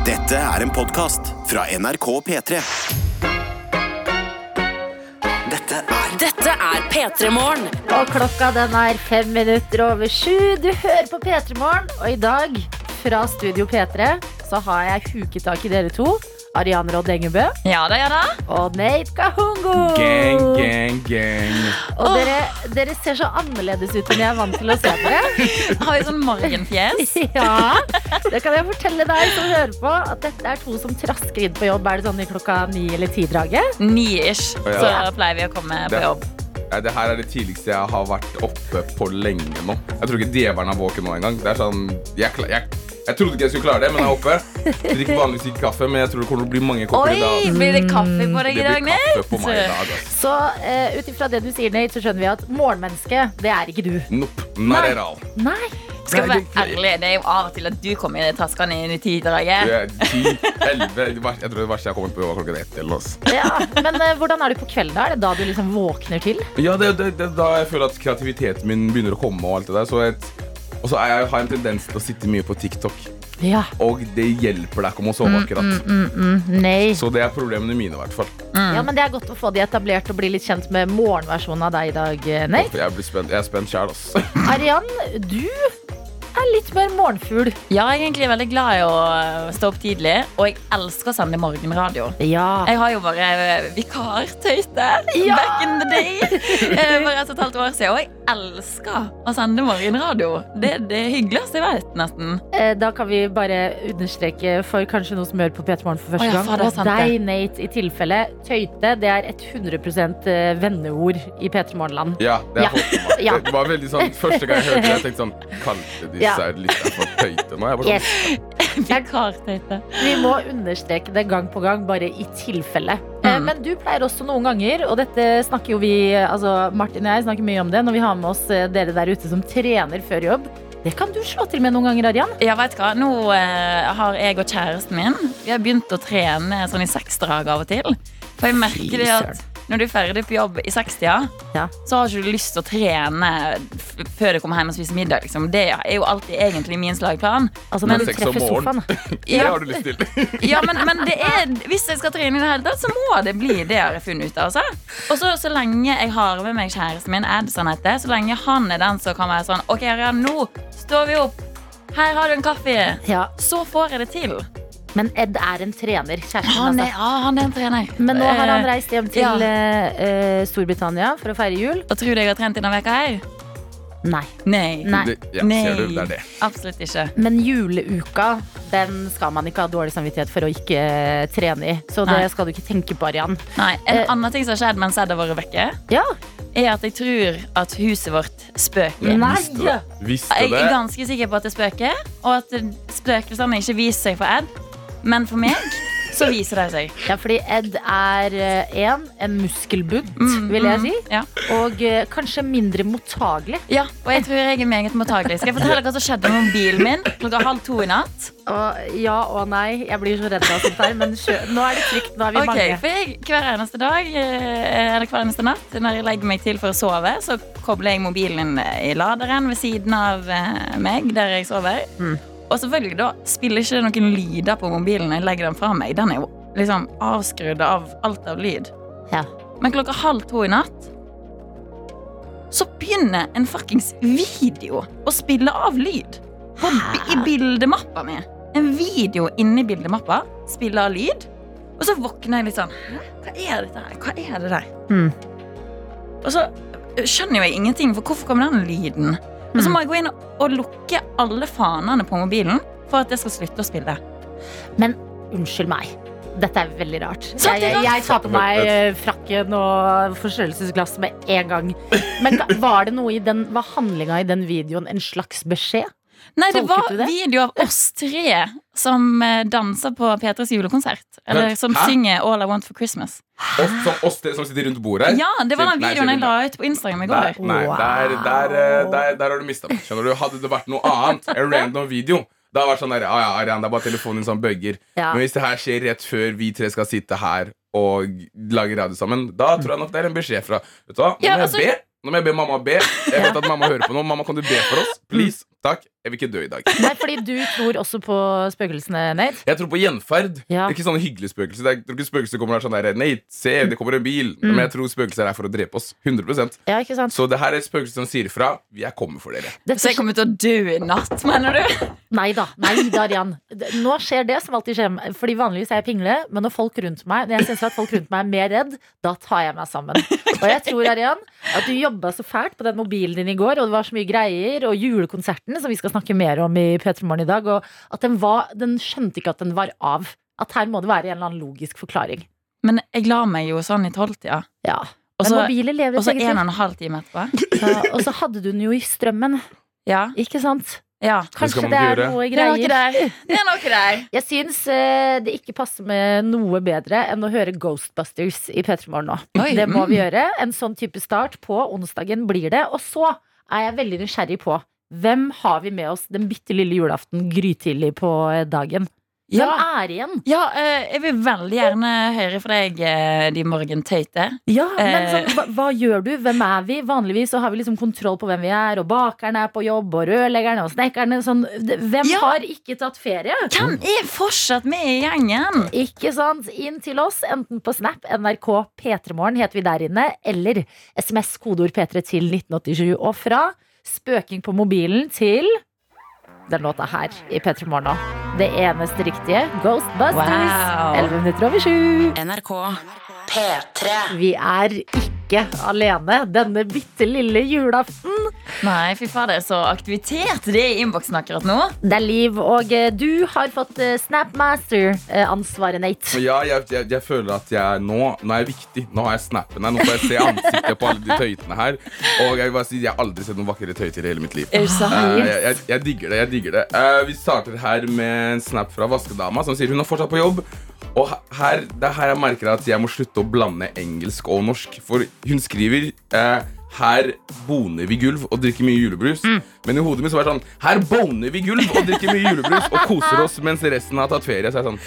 Dette er en podkast fra NRK P3. Dette er Dette er P3 Morgen. Og klokka den er fem minutter over sju. Du hører på P3 Morgen, og i dag fra Studio P3 så har jeg huket tak i dere to. Ariane Rodd Engebø Ja da, ja da. og Nate Kahungo. Gang, gang, gang. Og dere, dere ser så annerledes ut enn jeg er vant til å se dere. Har vi sånn morgenfjes? Ja, det kan jeg fortelle deg som hører på, at dette er to som trasker inn på jobb. Er det sånn i klokka ni eller ti-draget? Ni-ish, Ja. så pleier vi å komme på Det- jobb. Det her er det tidligste jeg har vært oppe på lenge nå. Jeg tror ikke djevelen er våken nå engang. Det er sånn, jeg, jeg, jeg trodde ikke jeg skulle klare det, men jeg håper. Jeg Drikker vanligvis ikke kaffe, men jeg tror det kommer til å bli mange kopper i dag. blir det kaffe på deg i dag, i Nate? ass. Så uh, ut ifra det du sier, Nate, så skjønner vi at morgenmennesket, det er ikke du. Nope. Nei. Nei. Skal vi være ærlig, det er jo av og til at du kommer inn i taskene inn i ti-draget. Det 10, 11 Jeg tror det verste jeg kommer på, var klokken ett. eller noe. Ja, men uh, hvordan er du på kvelden? da? Er det da du liksom våkner til? Ja, det, det, det da jeg føler at kreativiteten min begynner å komme. Og alt det der Så et, og så har jeg en tendens til å sitte mye på TikTok. Ja. Og det hjelper deg ikke om å sove akkurat. Nei. Så det er problemene mine, i hvert fall. Ja, men det er godt å få de etablert og bli litt kjent med morgenversjonen av deg i dag, eh, Nate. Jeg, blir spent, jeg er spent sjæl, ass. Arian, du er litt mer morgenfugl. Ja, jeg er egentlig veldig glad i å øh, stå opp tidlig, og jeg elsker å sende morgenradio. Ja. Jeg har jo bare vikartøyte ja. back in the day eh, for et og et halvt år siden, og jeg elsker å sende morgenradio. Det er det hyggeligste jeg vet, nesten. Eh, Da kan vi bare understreke for kanskje noen som hører på P3 Morgen for første ja, gang, fader, og deg. Nate, i tilfelle. Tøyte, det er et 100 eh, venneord i P3 Morgenland. Ja, det, Ja. er Ja. det var veldig sånn Første gang jeg hørte det, jeg tenkte sånn Kalte disse Ja. litt for tøyte nå? Jeg bare sånn, Yes. Vikartøyte. Vi må understreke det gang på gang, bare i tilfelle. Eh, Mm. Men du pleier også noen ganger, og dette snakker jo vi altså Martin og jeg snakker mye om det når vi har med oss eh, dere der ute som trener før jobb. Det kan du slå til med noen ganger, Arian. Ja, vet hva? Nå eh, har jeg og kjæresten min Vi har begynt å trene sånn i seksdrag av og til. For jeg merker det at når du er ferdig på jobb i sekstida, Ja. så har ikke du lyst til å trene f før du kommer hjem og spiser middag. Liksom. Det er jo alltid egentlig min slagplan. Altså Men om treffer morgenen. sofaen. Det har du lyst til. Ja, men, men det er, hvis jeg skal trene i det hele tatt, så må det bli det jeg har funnet ut av. Altså. Og så, så lenge jeg har med meg kjæresten min, Ed, sånn heter, så lenge han er den som kan være sånn Ok, Arian, nå står vi opp. Her har du en kaffe. Ja, Så får jeg det til. Men Ed er en trener, kjæresten Han er, altså. ja, han er en trener. Men nå har han Eh, reist hjem til ja. eh, eh, Storbritannia for å feire jul. Og tror du jeg har trent denne veka her? Nei. Nei. Nei. Ja, Nei. ser du, det er det. Absolutt ikke. Men juleuka, den skal man ikke ha dårlig samvittighet for å ikke trene i. Så det Nei. skal du ikke tenke på, Arian. Nei, En Eh. annen ting som har skjedd mens Ed har vært vekke, Ja. er at jeg tror at huset vårt spøker. Nei! Visste det. Visste Jeg er ganske sikker på at det spøker, og at spøkelsene ikke viser seg for Ed. Men for meg så viser de seg. Ja, fordi Ed er én, en muskelbunt, Mm, vil jeg mm, si. Ja. Og eh, kanskje mindre mottagelig. ja, og jeg tror jeg er meget mottagelig. Skal jeg fortelle hva som skjedde med mobilen min klokka halv to i natt? Og ja og nei, jeg blir så redd av sånt her, men nå er det trygt. Nå er vi okay, mange. for jeg, Hver eneste dag eh, eller hver eneste natt når jeg legger meg til for å sove, så kobler jeg mobilen i laderen ved siden av eh, meg der jeg sover. Mm. Og selvfølgelig da spiller ikke noen lyder på mobilen når jeg legger den fra meg. Den er jo liksom avskrudd av alt av lyd. Ja. Men klokka halv to i natt så begynner en fuckings video å spille av lyd. På, I bildemappa mi. En video inni bildemappa spiller av lyd. Og så våkner jeg litt sånn Hæ? Hva er dette her? Hva er det der? Mm. Og så skjønner jo jeg ingenting, for hvorfor kommer den lyden? Og så må jeg gå inn og lukke alle fanene på mobilen for at jeg skal slutte å spille. Men unnskyld meg. Dette er veldig rart. Jeg, jeg, jeg tar på meg eh, frakken og forstørrelsesglass med en gang. Men var det noe i den, var handlinga i den videoen en slags beskjed? Nei, det var du det? video av oss tre som eh, danser på P3s julekonsert. Eller som Hæ? synger All I Want for Christmas. Oss, som, oss tre som sitter rundt bordet. Ja, det var den Nei, videoen jeg la ut på Instagram i Der, går. nei, Wow. der, der, eh, der, der har du mista meg. Skjønner du? Hadde det vært noe annet, en random video, da har det vært sånn der, ah, ja, Arian, det er bare telefonen din som bøgger. Ja. Men hvis det her skjer rett før vi tre skal sitte her og lage radio sammen, da tror jeg nok det er en beskjed fra Vet du hva? Nå Ja, må jeg altså- be. Nå må jeg be mamma be. Jeg vet at mamma hører på nå. Mamma, kan du be for oss? Please. Takk, jeg vil ikke dø i dag. Nei, fordi du tror også på spøkelsene, Nate. Jeg tror på gjenferd. Ja. Ikke sånne hyggelige spøkelser. Det er- Jeg tror ikke spøkelser kommer og er sånn der Nate, se, det kommer en bil. Mm. Men jeg tror spøkelser er for å drepe oss. 100% Ja, ikke sant? Så det her er et spøkelse som sier fra. Jeg kommer for dere. Dette Så jeg kommer til å dø i natt, mener du? Nei da, nei da. Nå skjer det som alltid skjer. Fordi vanligvis er jeg pingle, men når folk rundt meg Når jeg synes at folk rundt meg er mer redd, da tar jeg meg sammen. Og jeg tror, Arian, at du jobba så fælt på den mobilen din i går, og det var så mye greier, og julekonserten, som vi skal snakke mer om i P3 Morgen i dag, og at den var Den skjønte ikke at den var av. At her må det være en eller annen logisk forklaring. Men jeg la meg jo sånn i tolvtida. Ja. Og så en og en halv time etterpå. Ja, Og så hadde du den jo i strømmen, Ja. ikke sant? ja. Kanskje det er noe greier. Det er noe greier. der. Det er noe der. Jeg syns eh, det ikke passer med noe bedre enn å høre Ghostbusters i P3 Morgen nå. Oi, Det må mm. vi gjøre. En sånn type start på onsdagen blir det. Og så er jeg veldig nysgjerrig på hvem har vi med oss den bitte lille julaften grytidlig på eh, dagen? Hvem Ja. er igjen? Ja, eh, jeg vil veldig gjerne høre fra deg, de de morgentøyte. Ja, men Eh. sånn, hva, hva gjør du? Hvem er vi? Vanligvis så har vi liksom kontroll på hvem vi er, og bakerne er på jobb, og rørleggerne og snekkerne. Sånn. Hvem Ja. har ikke tatt ferie? Hvem er fortsatt med i gjengen? Ikke sant? Inn til oss, enten på Snap, NRK P3morgen heter vi der inne, eller SMS kodeord P3 til 1987. Og fra spøking på mobilen til den låta her i P3 Morgen nå. Det eneste riktige, Ghostbusters. Wow. 11 minutter over sju. NRK P3. Vi er ikke alene denne bitte lille julaften. Nei, fy fader, så aktivitet det er i innboksen akkurat nå. Det er Liv, og eh, du har fått eh, Snapmaster-ansvaret, Nate. Ja, jeg, jeg, jeg føler at jeg nå, nå er jeg viktig. Nå har jeg snappen her. Nå får jeg se ansiktet på alle de tøytene her. Og jeg vil bare si, jeg har aldri sett noen vakre tøyter i hele mitt liv. Er det sant? Eh, jeg, jeg, jeg digger det. jeg digger det Eh, Vi starter her med en snap fra vaskedama som sier hun er fortsatt på jobb. Og her, det er her jeg merker at jeg må slutte å blande engelsk og norsk. For hun skriver eh, her boner vi gulv og drikker mye julebrus. Men i hodet mitt så var det sånn Her boner vi gulv og drikker mye julebrus og koser oss mens resten har tatt ferie. Så er jeg sånn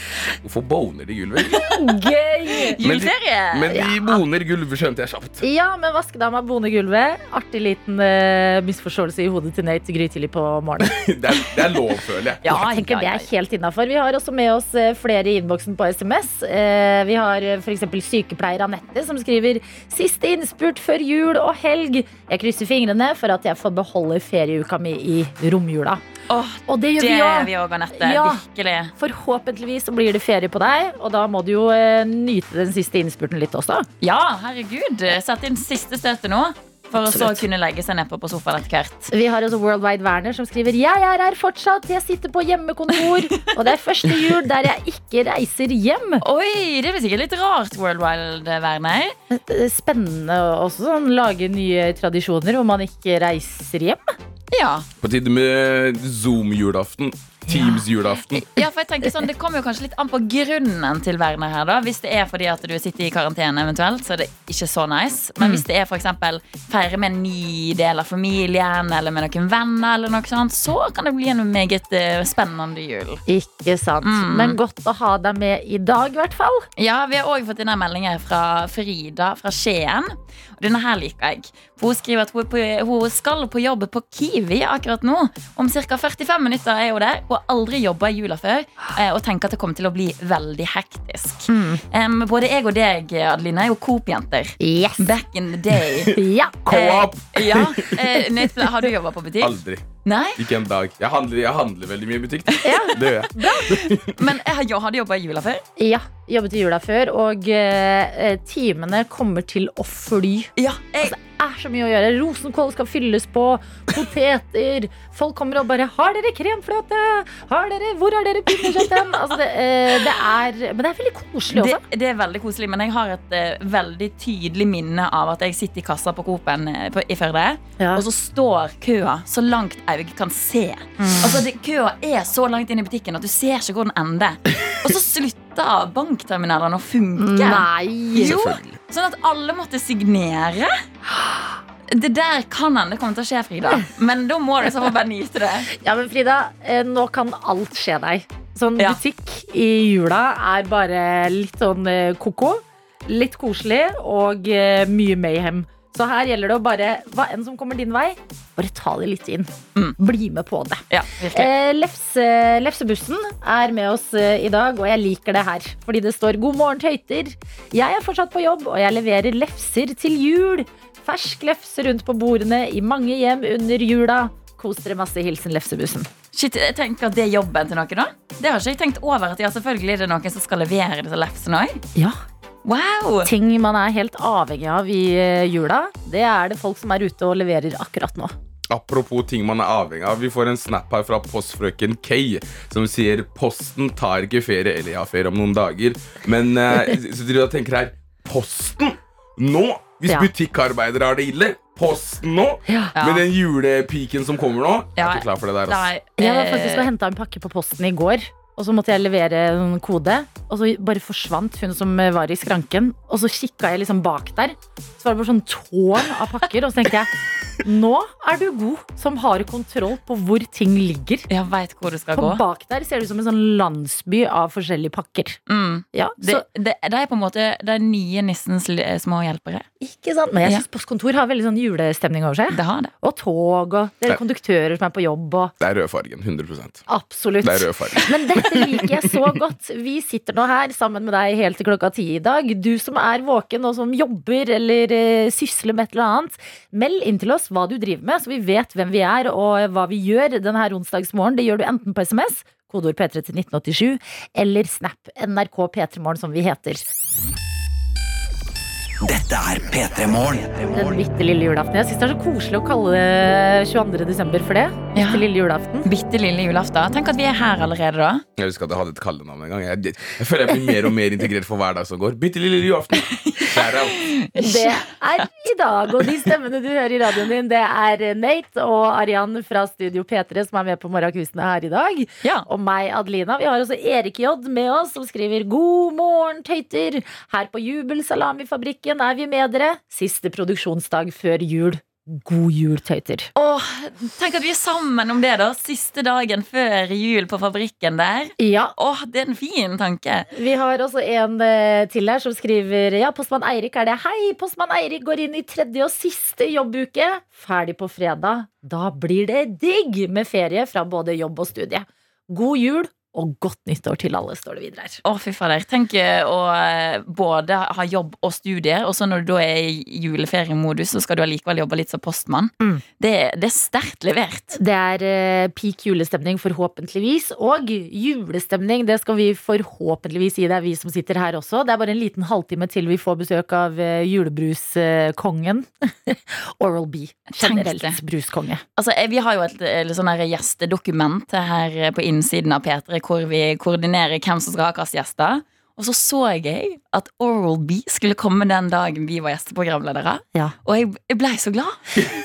Hvorfor boner de gulvet? Gøy! Men de, Juleferie! men de boner gulvet, skjønte jeg kjapt. Ja, men vaskedama boner gulvet. Artig liten uh, misforståelse i hodet til Nate grytidlig på morgenen. Det er, det er lov, føler jeg. Ja, Henke, det er helt innafor. Vi har også med oss eh, flere i innboksen på SMS. Uh, Vi har f.eks. sykepleier Anette som skriver Siste innspurt før jul og helg. Jeg krysser fingrene for at jeg får beholde ferieuka mi i romjula. Oh, Og det gjør det vi òg. Anette. Ja. Virkelig. Forhåpentligvis så blir det ferie på deg, og da må du jo eh, nyte den siste innspurten litt også. Ja, herregud. Sett inn siste støtet nå. For å så kunne legge seg nedpå på sofaen etter hvert. Vi har også Worldwide Werner som skriver Jeg er her fortsatt, jeg sitter på hjemmekontor. Og det er første jul der jeg ikke reiser hjem. Oi, det blir sikkert litt rart, World Wild Werner. Det er Spennende også sånn, lage nye tradisjoner hvor man ikke reiser hjem. Ja. På tide med Zoom-julaften. Teams-julaften. ja, for jeg tenker sånn, Det kommer jo kanskje litt an på grunnen til Werner her. da Hvis det er fordi at du sitter i karantene, eventuelt så er det ikke så nice. Men hvis det er eksempel feire med en ny del av familien eller med noen venner, eller noe sånt, så kan det bli en meget eh, spennende jul. Ikke sant. Mm. Men godt å ha deg med i dag, i hvert fall. Ja, Vi har òg fått inn en melding her fra Frida fra Skien. Og Denne her liker jeg. Hun skriver at hun, på, hun skal på jobb på Kiwi akkurat nå. Om ca. 45 minutter er hun der. Hun har aldri jobba i jula før eh, og tenker at det kommer til å bli veldig hektisk. Em, både jeg og deg, Adeline, er jo Coop-jenter. Yes. Back in the day. Ja. Coop! Eh, ja, eh, Har du jobba på butikk? Aldri. Nei? Ikke en dag. Jeg handler, jeg handler veldig mye i butikk. Ja. Det gjør jeg. Men jeg har- du jobba i jula før? ja. Jobbet i jula før, og eh, timene kommer til å fly. Ja, jeg, Altså, er så mye å gjøre. Rosenkål skal fylles på. Poteter. Folk kommer og bare 'Har dere kremfløte? Har dere, hvor har dere pinnekjøtten?' Altså, det, eh, det er Men det er veldig koselig også. det er veldig koselig, men jeg har et eh, veldig tydelig minne av at jeg sitter i kassa på Coop-en eh, i Førde, Ja. og så står køa så langt jeg kan se. Altså, det, Køa er så langt inn i butikken at du ser ikke hvor den ender. Og så slutter bankterminalene å funke. Nei! Jo, Selvfølgelig. Sånn at alle måtte signere. Det der kan hende kommer til å skje, Frida. Men da må du så bare nyte det. Ja, men Frida, eh, nå kan alt skje deg. Sånn Ja. butikk i jula er bare litt sånn eh, koko. Litt koselig og eh, mye mayhem. Så her gjelder det å bare, hva enn som kommer din vei, bare ta det litt inn. Mm. Bli med på det. Ja. Eh, lefse, lefsebussen er med oss eh, i dag, og jeg liker det her. Fordi det står 'God morgen, tøyter'. Jeg er fortsatt på jobb, og jeg leverer lefser til jul. Fersk lefse rundt på bordene i mange hjem under jula. Kos dere masse. Hilsen Lefsebussen. Shit, jeg tenker at det er jobben til noen, da. Det har ikke jeg tenkt over. at ja, Selvfølgelig er det noen som skal levere disse lefsene òg. Ja. Wow! Ting man er helt avhengig av i eh, jula, det er det folk som er ute og leverer akkurat nå. Apropos ting man er avhengig av. Vi får en snap her fra postfrøken Kay som sier Posten tar ikke ferie. Eller jeg har ferie om noen dager. Men eh, så dere tenker her Posten nå? Hvis Ja. butikkarbeidere har det ille? Posten nå? Ja. Ja. Med den julepiken som kommer nå? Jeg er ikke klar for det der. Altså. Nei, Jeg var eh, faktisk og henta en pakke på posten i går. Og så måtte jeg levere en kode, og så bare forsvant hun som var i skranken. Og så kikka jeg liksom bak der, så var det bare sånn tårn av pakker. Og så tenkte jeg nå er du god som har kontroll på hvor ting ligger. Jeg veit hvor du skal For gå. bak der ser det ut som en sånn landsby av forskjellige pakker. Mm. Ja, Det, så, det, det er på en måte de nye nissens små hjelpere. ikke sant? Men jeg Ja. postkontor har veldig sånn julestemning over seg. Det har det. Og tog, og det er konduktører som er på jobb, og Det er rødfargen. 100% absolutt. Det er rødfargen. Men dette liker jeg så godt. Vi sitter nå her sammen med deg helt til klokka ti i dag. Du som er våken og som jobber eller uh, sysler med et eller annet. Meld inn til oss hva du driver med, så vi vet hvem vi er og hva vi gjør denne onsdagsmorgen. Det gjør du enten på SMS, kodeord P3 til 1987, eller Snap NRK P3morgen, som vi heter. Dette er P3 Morgen. Den bitte lille julaften. Jeg syns det er så koselig å kalle det 22. desember for det. Ja. Bitte lille julaften. Bitte lille julaften. Tenk at vi er her allerede da. Jeg husker at jeg hadde et kallenavn en gang. Jeg, jeg føler jeg blir mer og mer integrert for hver dag som går. Bitte lille julaften. Det er i dag, og de stemmene du hører i radioen din, det er Nate og Arian fra Studio P3 som er med på morgenkvistene her i dag. Ja. Og meg, Adelina. Vi har også Erik J med oss, som skriver 'God morgen, tøyter'. Her på Jubelsalamifabrikken er vi med dere. Siste produksjonsdag før jul. God jul, tøyter. Åh, tenk at vi er sammen om det, da. Siste dagen før jul på fabrikken der. Ja, Åh, det er en fin tanke. Vi har også en eh, til her som skriver Ja, postmann Eirik er det. Hei, postmann Eirik går inn i tredje og siste jobbuke. Ferdig på fredag. Da blir det digg med ferie fra både jobb og studie. God jul og godt nyttår til alle, står det videre her. Å, fy fader. Tenk å eh, både ha jobb og studier, og så når du da er i juleferiemodus, så skal du allikevel jobbe litt som postmann. Mm. Det, det er sterkt levert. Det er eh, peak julestemning, forhåpentligvis. Og julestemning, det skal vi forhåpentligvis gi. Er vi som sitter her også. Det er bare en liten halvtime til vi får besøk av eh, julebruskongen. Oral B. Generelt bruskonge. Altså, Vi har jo et et, et sånn gjestedokument her på innsiden av P3 hvor vi koordinerer hvem som skal ha hvilke gjester. Og så så jeg at Oral B skulle komme den dagen vi var gjesteprogramledere. Ja. Og jeg, jeg blei så glad.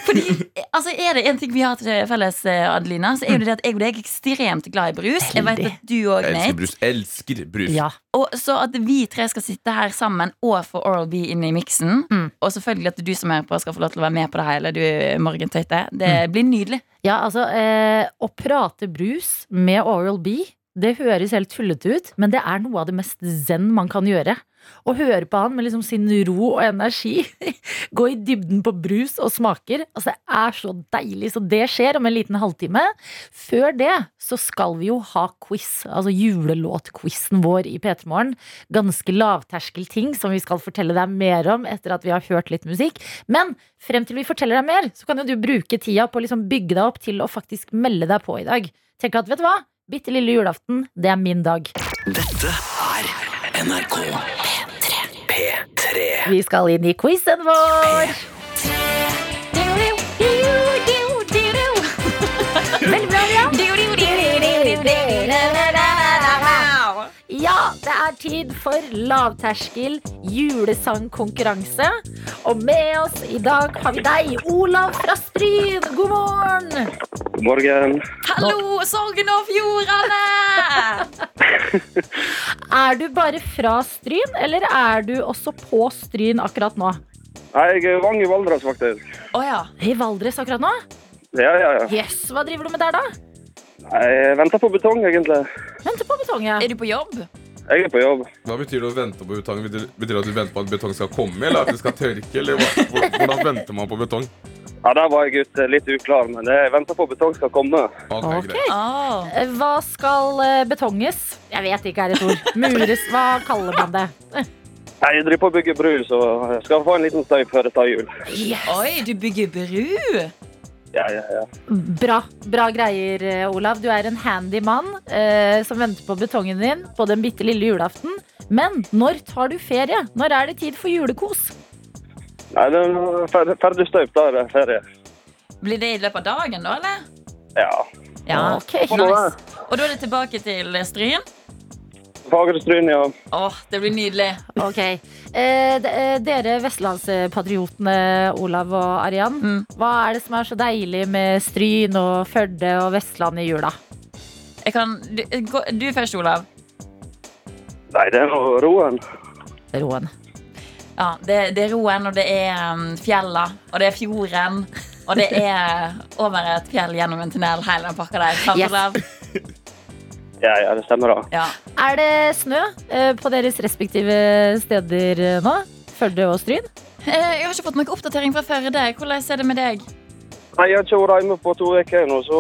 Fordi altså, er det en ting vi har til felles, eh, Adelina, så er jo det at jeg og deg er ekstremt glad i brus. Jeg vet at du òg, Nate. elsker brus. Elsker brus. Ja. Og så at vi tre skal sitte her sammen og få Oral B inn i miksen. Mm. Og selvfølgelig at du som er på skal få lov til å være med på det hele, du Morgentøyte. Det Mm. blir nydelig. Ja, altså, eh, å prate brus med Oral B, det høres helt tullete ut, men det er noe av det mest zen man kan gjøre. Å høre på han med liksom sin ro og energi, gå i dybden på brus og smaker, altså det er så deilig. Så det skjer om en liten halvtime. Før det så skal vi jo ha quiz, altså julelåtquizen vår i P3 Morgen. Ganske lavterskel ting som vi skal fortelle deg mer om etter at vi har hørt litt musikk. Men frem til vi forteller deg mer, så kan jo du bruke tida på å liksom bygge deg opp til å faktisk melde deg på i dag. Tenk at, vet du hva? Bitte lille julaften, det er min dag. Dette er NRK P3. Vi skal inn i quizen vår. P3. Veldig bra, er tid for lavterskel julesangkonkurranse. Og med oss i dag har vi deg, Olav fra Stryn. God morgen! God morgen. Hallo, Sogn og Fjordane! Er du bare fra Stryn, eller er du også på Stryn akkurat nå? Nei, Jeg er Vang i Valdres, faktisk. Å ja. I Valdres akkurat nå? Ja, ja, ja. Yes, hva driver du med der, da? Jeg venter på betong, egentlig. Venter på betong, ja. Er du på jobb? Jeg er på jobb. Hva betyr det å vente på betong? Betyr, det at du venter på at betong skal komme, eller at det skal tørke? Eller hvordan venter man på betong? Ja, Der var jeg ute litt uklar, men jeg venter på at betong skal komme. Okay, okay. Ah. Eh, Hva skal eh, betonges? Jeg vet ikke er et ord. Mures, hva kaller man det? Jeg driver på å bygge bru, så jeg skal få en liten støy før det tar jul. Oi, du bygger bru? Ja, ja, ja. Bra, bra greier, eh, Olav. Du er en handy mann eh, som venter på betongen din på den bitte lille julaften. Men når tar du ferie? Når er det tid for julekos? Nei, det er fer- ferdig støypt, da er det ferie. Blir det i løpet av dagen, da, eller? Ja. Ja. Ok. Nice. Og da er det tilbake til Stryn? Fagerstryn, ja. Åh, det blir nydelig. ok. Eh, d- eh, dere vestlandspatriotene, Olav og Arian. Mm. Hva er det som er så deilig med Stryn og Førde og Vestland i jula? Jeg kan, du, gå- du først, Olav. Nei, det er nå roen. Roen. Ja, det, det er roen, og det er um, fjella, og det er fjorden. Og det er over et fjell gjennom en tunnel, hele den pakka der. Sant, Yes. Olav? Ja, ja, det stemmer da. Ja. Er det snø eh, på deres respektive steder eh, nå? Førde og Stryn? Eh, Jeg har ikke fått noen oppdatering fra Førde. Hvordan er det med deg? Nei, jeg har ikke vært hjemme på to uker nå, så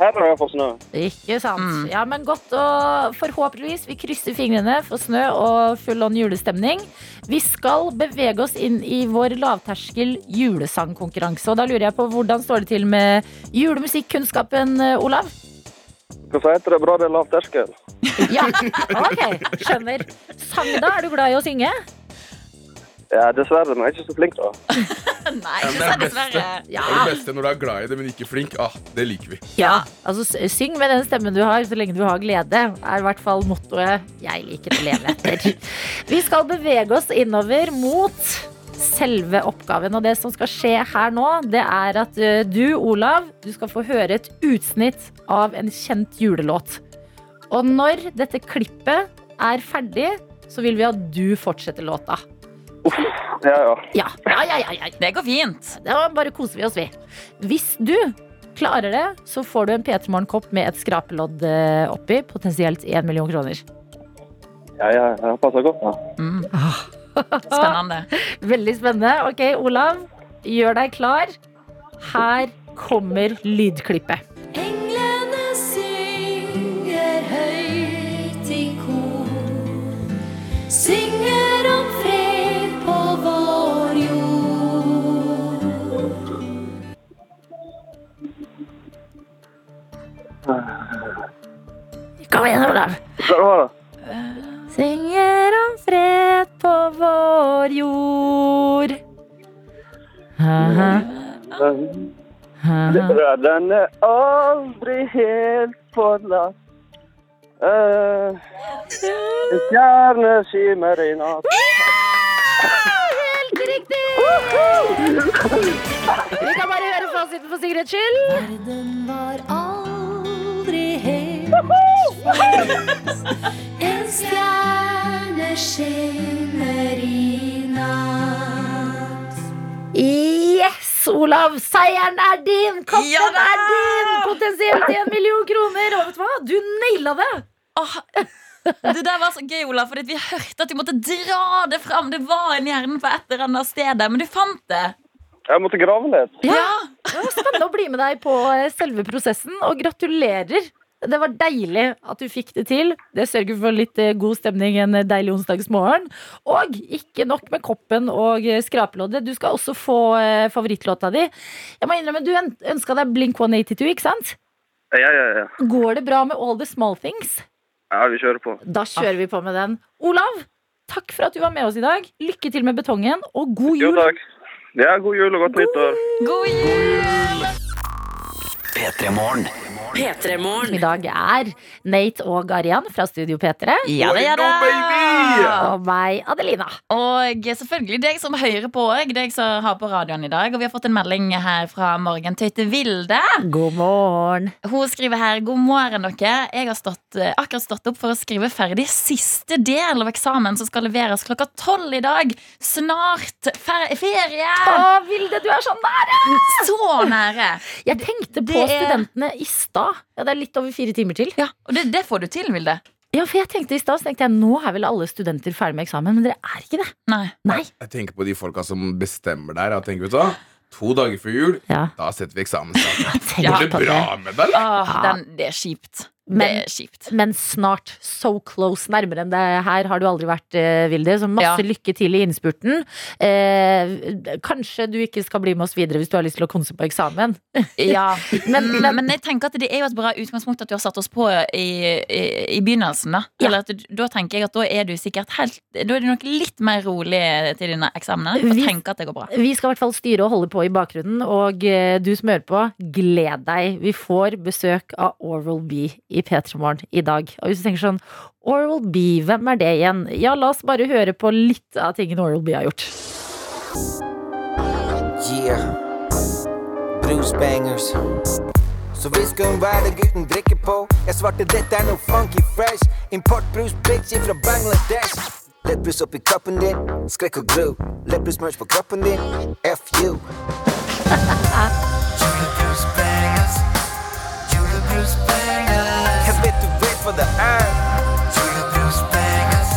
her er jeg fått snø. Ikke sant. Mm. Ja, men godt og forhåpentligvis vi krysser fingrene for snø og full on julestemning. Vi skal bevege oss inn i vår lavterskel julesangkonkurranse. Og da lurer jeg på hvordan står det til med julemusikkunnskapen, eh, Olav? Hvorfor heter det bra det er lav terskel? Ja, ok, skjønner. Sang da, er du glad i å synge? Ja, dessverre, men jeg er ikke så flink da. Nei, Ja, det er dessverre. Ja. Det er det beste når du er glad i det, men ikke flink. Ah, det liker vi. Ja, altså Syng med den stemmen du har, så lenge du har glede. Er i hvert fall mottoet jeg liker å leve etter. Vi skal bevege oss innover mot selve oppgaven. Og det som skal skje her nå, det er at du, Olav, du skal få høre et utsnitt av en kjent julelåt. Og når dette klippet er ferdig, så vil vi at du fortsetter låta. Uff, ja. Ja, ja, ja, ja, ja. Det går fint. Da bare koser vi oss, vi. Hvis du klarer det, så får du en P3 Morgen-kopp med et skrapelodd eh, oppi. Potensielt 1 million kroner. Ja, ja, jeg passer godt da. Mm. Spennende. Veldig spennende. Ok, Olav, gjør deg klar. Her kommer lydklippet. Englene synger høyt i kor. Synger om fred på vår jord. Kom igjen, Olav. Hva var det? Synger om fred på vår jord. Er aldri helt forlatt. Uh, en stjerne skimmer i natt. Helt riktig! Vi kan bare høre fasiten for sikkerhets skyld. Verden var aldri helt forlatt. En stjerne skinner i natt. Yes, Olav! Seieren er din! Kappen Ja er din! Potensielt en million kroner! Og vet du hva? Du naila det! Oh. det der var så gøy, Ola, fordi vi hørte at du måtte dra det fram. Det var en hjerne på et eller annet sted, men du fant det. Jeg måtte grave litt. Ja, Det var spennende å bli med deg på eh, selve prosessen, og gratulerer. Det var deilig at du fikk det til. Det sørger for litt eh, god stemning en deilig onsdagsmorgen. Og ikke nok med koppen og eh, skrapeloddet. Du skal også få eh, favorittlåta di. Jeg må innrømme, Du ønska deg Blink 182, ikke sant? Ja, ja, ja. Går det bra med All the Small Things? Ja, vi kjører på. Da kjører vi på med den. Olav, takk for at du var med oss i dag. Lykke til med betongen, og god Jo, jul. takk. Ja, god jul og godt nyttår. God jul! P3 Morgen. P3morgen. I dag er Nate og Garian fra Studio P3. Ja det er det. Og meg, Adelina. Og selvfølgelig deg som hører på òg, deg som har på radioen i dag. Og vi har fått en melding her fra Morgen Tøyte Vilde. God morgen. Hun skriver her God morgen, dere. Jeg har stått, eh, akkurat stått opp for å skrive ferdig siste del av eksamen som skal leveres klokka tolv i dag. Snart fer ferie! Å, Vilde, du er så nære! Så nære! Jeg tenkte på Det studentene i stad. Ja, det er litt over fire timer til. Ja, Og det, det får du til, Vilde. Ja, for jeg tenkte i stad, tenkte jeg nå er vel alle studenter ferdig med eksamen, men dere er ikke det. Nei. Nei. Jeg tenker på de folka som bestemmer der. Jeg tenker, vet du hva? To dager før jul, Ja, da setter vi eksamen. tenk Går det på det. bra med deg, eller? Åh, den, det er kjipt. Det er kjipt. Men snart. So close. Nærmere enn det her har du aldri vært, eh, Vilde. Så masse Ja. lykke til i innspurten. Eh, kanskje du ikke skal bli med oss videre hvis du har lyst til å konse på eksamen. Ja, Men- men, men- men jeg tenker at det er jo et bra utgangspunkt at du har satt oss på i, i, i begynnelsen. Da Ja. Eller at du, da tenker jeg at da er du sikkert helt Da er du nok litt mer rolig til dine eksamener. Og Vi- tenker at det går bra. Vi skal i hvert fall styre og holde på i bakgrunnen, og eh, du som hører på, gled deg. Vi får besøk av Oral B i P3 Morgen i dag. Og hvis du tenker sånn Oral B, hvem er det igjen? Ja, la oss bare høre på litt av tingene Oral B har gjort. Yeah. Bruce bangers. Så hvis hun være gutten drikker på. Jeg svarte dette er noe funky fresh. Importbrus bitch fra Bangladesh. Lettbrus oppi kroppen din, skrekk og gru. Lettbrus på kroppen din, FU. Julebrus bangers. Julebrus bangers. Hva det er. Bangers.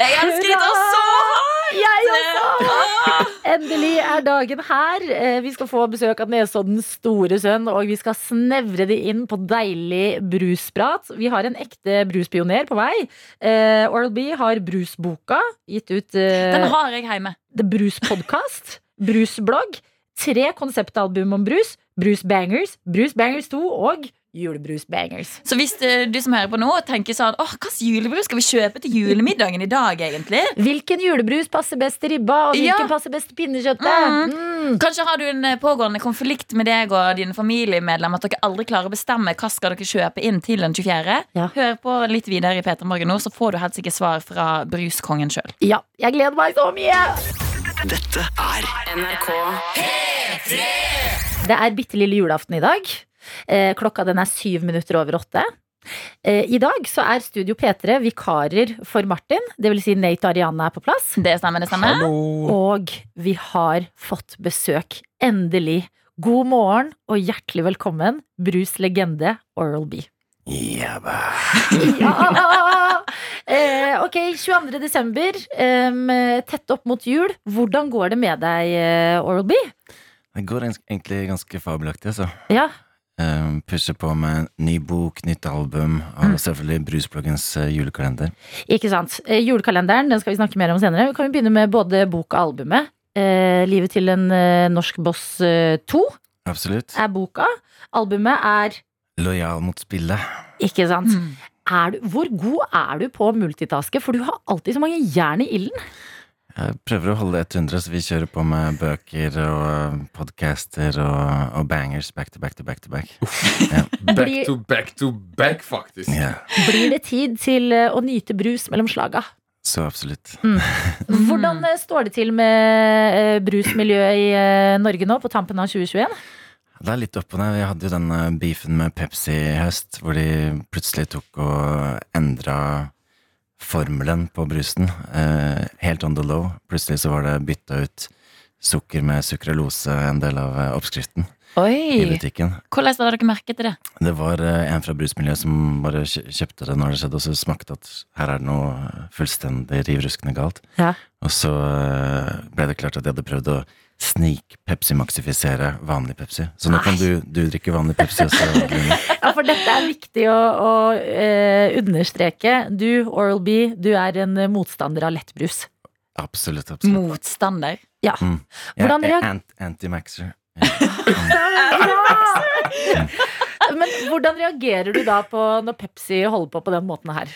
Jeg elsker dette så hardt! Jeg! Endelig er dagen her. Eh, Vi skal få besøk av Nesoddens store sønn, og vi skal snevre det inn på deilig brusprat. Vi har en ekte bruspioner på vei. Uh, Oral B har Brusboka, gitt ut uh, Den har jeg hjemme. The Bruspodkast, Brusblogg, tre konseptalbum om brus, Bruce Bangers, Bruce Bangers 2 og Julebrus Bangers. Så hvis eh, du som hører på nå tenker sånn Åh, hva slags julebrus skal vi kjøpe til julemiddagen i dag, egentlig? Hvilken julebrus passer best til ribba, og hvilken Ja. passer best til pinnekjøttet? Mm. Kanskje har du en eh, pågående konflikt med deg og dine familiemedlemmer. At dere aldri klarer å bestemme hva skal dere kjøpe inn til den 24. Ja. Hør på litt videre i Peter Morgen nå, så får du helt sikkert svar fra bruskongen sjøl. Ja, jeg gleder meg så mye! Dette er NRK P3! Det er bitte lille julaften i dag. Eh, klokka den er syv minutter over åtte. Eh, I dag så er Studio P3 vikarer for Martin. Det vil si Nate og Ariane er på plass. Det stemmer, det stemmer. Og vi har fått besøk. Endelig. God morgen og hjertelig velkommen, Brus legende Oral B. Jabba. Ja! Eh, ok, 22. desember, em, tett opp mot jul. Hvordan går det med deg, eh, Oral B? Det går egentlig ganske fabelaktig, altså. Ja, Um, pusher på med ny bok, nytt album, og selvfølgelig Brusbloggens eh, julekalender. ikke sant. Eh, julekalenderen den skal vi snakke mer om senere. Kan vi begynne med både bok og albumet? Eh, Livet til en eh, norsk boss eh, 2 Absolutt. er boka. Albumet er Lojal mot spillet. Ikke sant. Mm. Er du, hvor god er du på å multitaske? For du har alltid så mange jern i ilden. Jeg prøver å holde 100, så vi kjører på med bøker og podcaster og, og bangers back to back to back to back. yeah. Back to back to back, faktisk. Yeah. Blir det tid til eh, å nyte brus mellom slaga? så absolutt. Hvordan eh, står det til med eh, brusmiljøet i eh, Norge nå, på tampen av 2021? Det er litt opp og ned. Vi hadde jo den eh, beefen med Pepsi i høst, hvor de plutselig tok og endra formelen på brusen. eh, helt on the low. Plutselig så var det bytta ut sukker med sukralose, en del av oppskriften. oppskriften, i butikken. Hvordan hadde dere merket til det? Det var eh, en fra brusmiljøet som bare kjøpte det når det skjedde, og så smakte at her er det noe fullstendig riv ruskende galt. Ja. Og så eh, ble det klart at de hadde prøvd å snik-Pepsi-maxifisere vanlig Pepsi. Så nå kan du, du drikke vanlig Pepsi også. Ja, for dette er viktig å, å eh, understreke. Du, Oral B, du er en eh, motstander av lettbrus. Absolutt. absolutt. Motstander. Ja. Mm. Er anti-maxer. Ja. Men hvordan reagerer du da på når Pepsi holder på på den måten her?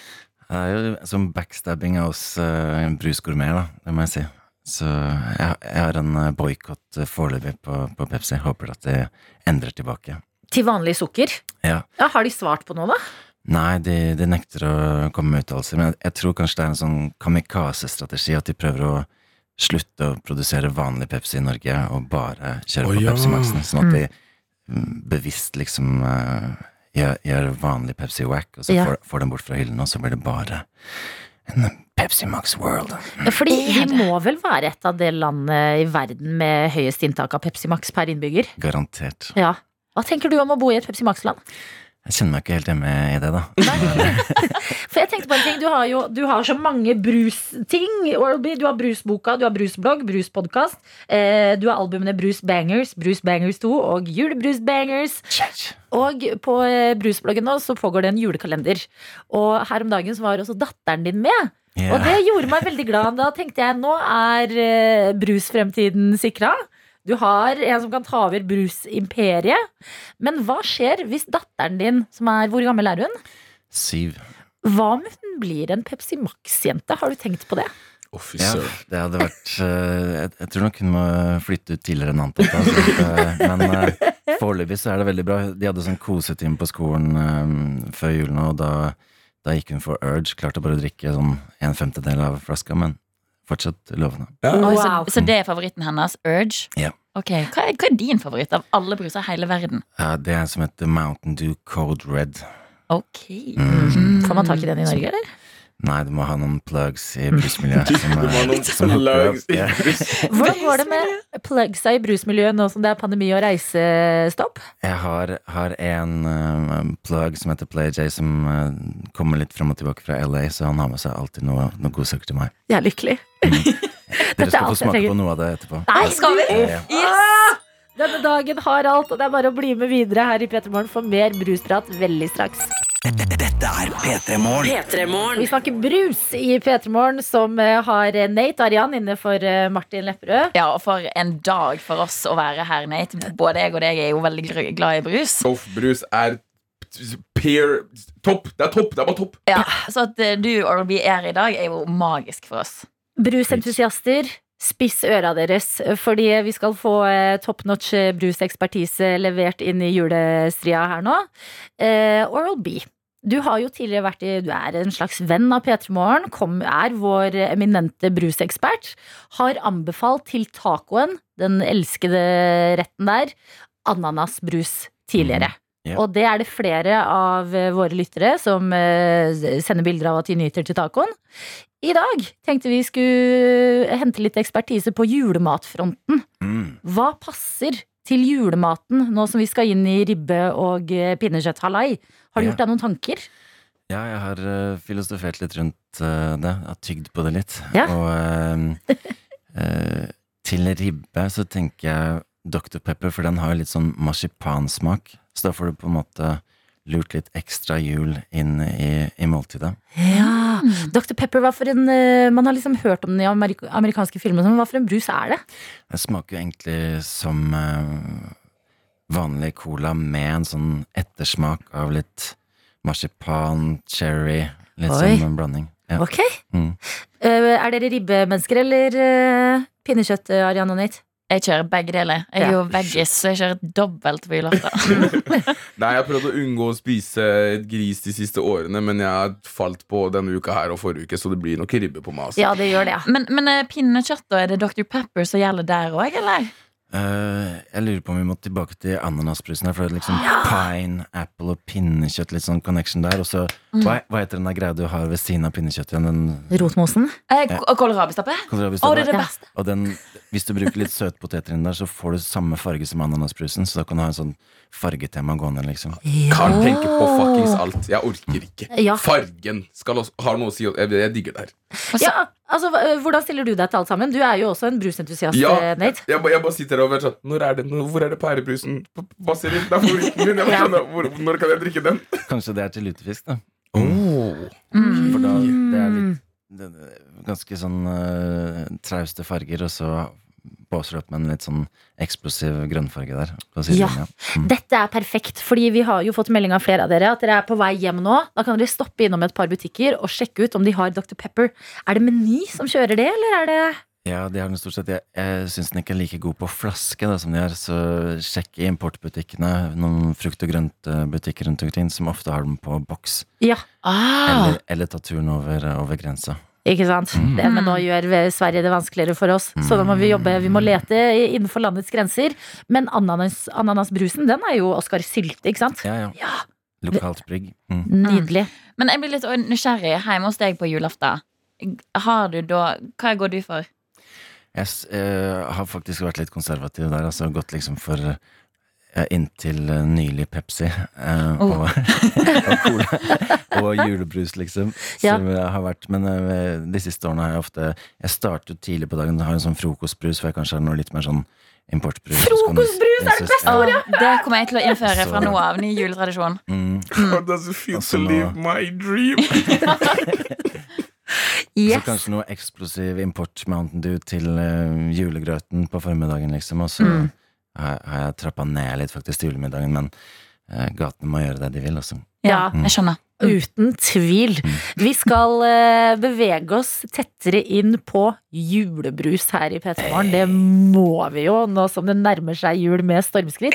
Det er jo som backstabbing av oss uh, brusgourmeter, da. Det må jeg si. Så jeg, jeg har en uh, boikott uh, foreløpig på, på Pepsi. Håper at det endrer tilbake. Til vanlig sukker? Ja. Ja, Har de svart på noe, da? Nei, de, de nekter å komme med uttalelser. Men jeg, jeg tror kanskje det er en sånn kamikaze-strategi at de prøver å slutte å produsere vanlig Pepsi i Norge og bare kjøre på ja. Pepsi Max-en. Sånn at de mm, bevisst liksom uh, gjør, gjør vanlig Pepsi wack, og så Ja. får, får den bort fra hyllene, og så blir det bare en Pepsi Max World. Fordi vi må vel være et av det landet i verden med høyest inntak av Pepsi Max per innbygger? Garantert. Ja. Hva tenker du om å bo i et Pepsi Max-land? Jeg kjenner meg ikke helt hjemme i det, da. For jeg tenkte på en ting, Du har jo du har så mange brusting. Du har Brusboka, du har Brusblogg, Bruspodkast. Eh, du har albumene Brus Bangers, Brus Bangers 2 og Julebrus Bangers. Og på eh, Brusbloggen nå så pågår det en julekalender. Og her om dagen så var også datteren din med. Ja. Og det gjorde meg veldig glad. Da tenkte jeg nå er eh, brusfremtiden sikra. Du har en som kan ta over brusimperiet. Men hva skjer hvis datteren din, som er Hvor gammel er hun? Siv. Hva om hun blir en Pepsi Max-jente? Har du tenkt på det? Ja, det hadde vært eh, jeg, jeg tror nok hun må flytte ut tidligere enn antatt. Altså. så men uh, foreløpig så er det veldig bra. De hadde sånn kosetime på skolen før julen, og da, da gikk hun for Urge. Klarte bare å drikke sånn en femtedel av flaska, men fortsatt lovende. Ja. Wow. så, så det er favoritten hennes? Urge? Ja. Ok, hva er, hva er din favoritt av alle bruser i hele verden? Ja, det er en som heter Mountain Dew Code Red. Ok. Mm. Får man tak i den i Norge, eller? Nei, du må ha noen plugs i brusmiljøet. Som, Du må ha noen som plugs i brusmiljøet. Hvordan går det med plugsa i brusmiljøet nå som det er pandemi og reisestopp? Jeg har, har en eh, plug som heter PlayJ, som uh, kommer litt fram og tilbake fra LA, så han har med seg alltid noe, noe godsaker til meg. Jeg er lykkelig. Dere er skal få smake på noe av det etterpå. Nei, Skal vi? Ja, ja. Ah! Denne dagen har alt, og det er bare å bli med videre her i P3 Morgen for mer brusprat veldig straks. Er P3 Morgen. P3 Morgen. Vi snakker brus i P3 Morgen, som eh, har Nate Arian inne for eh, Martin Lepperød. Ja, og for en dag for oss å være her, Nate. Både jeg og deg er jo veldig glad i brus. Toff brus er peer Topp! Det er topp! Det er bare topp! Ja, Så at eh, du Oral-B er i dag, er jo magisk for oss. Brusentusiaster, spiss øra deres, fordi vi skal få top notch brusekspertise levert inn i julestria her nå. Eh, Oral B. Du har jo tidligere vært i, du er en slags venn av P3 Morgen, er vår eminente brusekspert. Har anbefalt til tacoen, den elskede retten der, ananasbrus tidligere. Mm, ja. Og det er det flere av eh, våre lyttere som eh, sender bilder av at de nyter til tacoen. I dag tenkte vi skulle hente litt ekspertise på julematfronten. Mm. Hva passer til julematen nå som vi skal inn i ribbe og eh, pinnekjøtt halai? Har du gjort deg noen tanker? Ja, jeg har uh, filosofert litt rundt uh, det. Har tygd på det litt. Ja. Og uh, til ribbe så tenker jeg Dr. Pepper, for den har jo litt sånn marsipansmak. Så da får du på en måte lurt litt ekstra jul inn i, i måltidet. Ja, Dr. Pepper, hva for en Man har liksom hørt om den i amerik amerikanske filmer, men hva for en brus er det? Det smaker jo egentlig som vanlig cola med en sånn ettersmak av litt marsipan, cherry, litt Oi. sånn blanding. Ja. Ok. Mm. Uh, er dere ribbemennesker eller uh, pinnekjøtt, eh, Ariane og Nate? Jeg kjører begge deler. Jeg er Ja. jo veggis, så jeg kjører dobbelt på julaften. Nei, Jeg har prøvd å unngå å spise gris de siste årene, men jeg har falt på denne uka her og forrige uke, så det blir nok ribbe på meg. Altså. Ja, det gjør det. Men, men eh, pinnekjøtt, da? Er det Dr. Pepper som gjelder der òg, eller? Eh, jeg lurer på om vi må tilbake til ananasbrusen her, for det er liksom pine, apple og pinnekjøtt, litt sånn connection der. Og så, hva, hva heter den der greia du har ved siden av pinnekjøttet igjen? Rotmosen. Eh, Kålrabistappe? Å, det er det Ja. beste. Og den, hvis du bruker litt søtpoteter inn der, så får du samme farge som ananasbrusen. Så da kan du ha en sånn fargetema gående, liksom. Kan tenke på fuckings alt. Jeg orker ikke. Ja. Fargen skal også, har noe å si. Jeg, jeg digger det her. Ja, altså, eh, Hvordan stiller du deg til alt sammen? Du er jo også en brusentusiast, Ja, eh, Nate. Jeg, jeg bare sitter her og vet sånn Når er det, når, Hvor er det pærebrusen? Du? Det er favoritten min. Jeg bare Ja. hvor, når kan jeg drikke den? Kanskje det er til lutefisk, da. Oh. Mm. For da det er litt det, det, er ganske sånn uh, trauste farger, og så blåser opp med en litt sånn eksplosiv grønnfarge der. Ja. ja. Mm. Dette er perfekt, fordi vi har jo fått melding av flere av dere at dere er på vei hjem nå. Da kan dere stoppe innom et par butikker og sjekke ut om de har Dr. Pepper. Er det Meny som kjører det, eller er det Ja, de har den stort sett. Jeg, jeg syns den ikke er like god på flaske da, som de er, så sjekk i importbutikkene. Noen frukt- og grøntbutikker rundt omkring som ofte har den på boks. Ja, Ah. Eller, eller ta turen over, over grensa. Ikke sant? Det, men nå gjør vi- Sverige det vanskeligere for oss, så da må vi jobbe. Vi må lete innenfor landets grenser. Men ananas, ananasbrusen, den er jo Oskar Sylte, ikke sant? Ja, ja. Ja. Lokalt brygg. Mm. Nydelig. Men jeg blir litt nysgjerrig hjemme hos deg på julaften. Har du da Hva går du for? Jeg eh, har faktisk vært litt konservativ der. Altså gått liksom for inntil eh, nylig Pepsi eh, Oh. og, og cola. Og julebrus, liksom. Ja. Som jeg har vært Men eh, de siste årene har jeg ofte Jeg starter tidlig på dagen, har en sånn frokostbrus, for jeg kanskje har noe litt mer sånn importbrus. Frokostbrus er det beste ordet! Å, det kommer jeg til å innføre Så- fra nå av. Ny juletradisjon. Mm. How does it feel to leave live my dream? yes. Så kanskje noe eksplosiv import Mountain Dew til uh, julegrøten på formiddagen, liksom. Og så Mm. Har, har jeg trappa ned litt faktisk til julemiddagen, men eh, gatene må gjøre det de vil, altså. Ja, Ja. jeg skjønner. Uten tvil. Vi skal eh, bevege oss tettere inn på julebrus her i P3 Morgen. Det må vi jo, nå som det nærmer seg jul med stormskritt.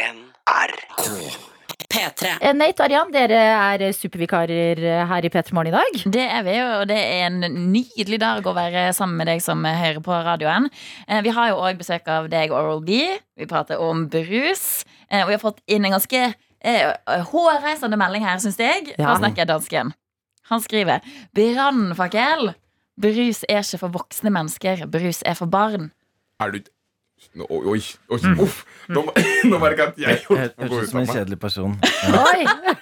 P3. Eh, Nate og Arian, dere er supervikarer eh, her i P3 Morgen i dag. Det er vi, og det er en nydelig dag å være sammen med deg som hører på radioen. Eh, Vi har jo òg besøk av deg, Oral B. Vi prater om brus. Eh, Og vi har fått inn en ganske hårreisende melding her, syns jeg, fra Ja. dansken. Han skriver 'Brannfakkel'. Brus er ikke for voksne mennesker, brus er for barn. Er du Nå- Oi, oi, oi uff. Nå, nå merker jeg at jeg holdt på å gå høres ut ut som en kjedelig person. Ja. Oi!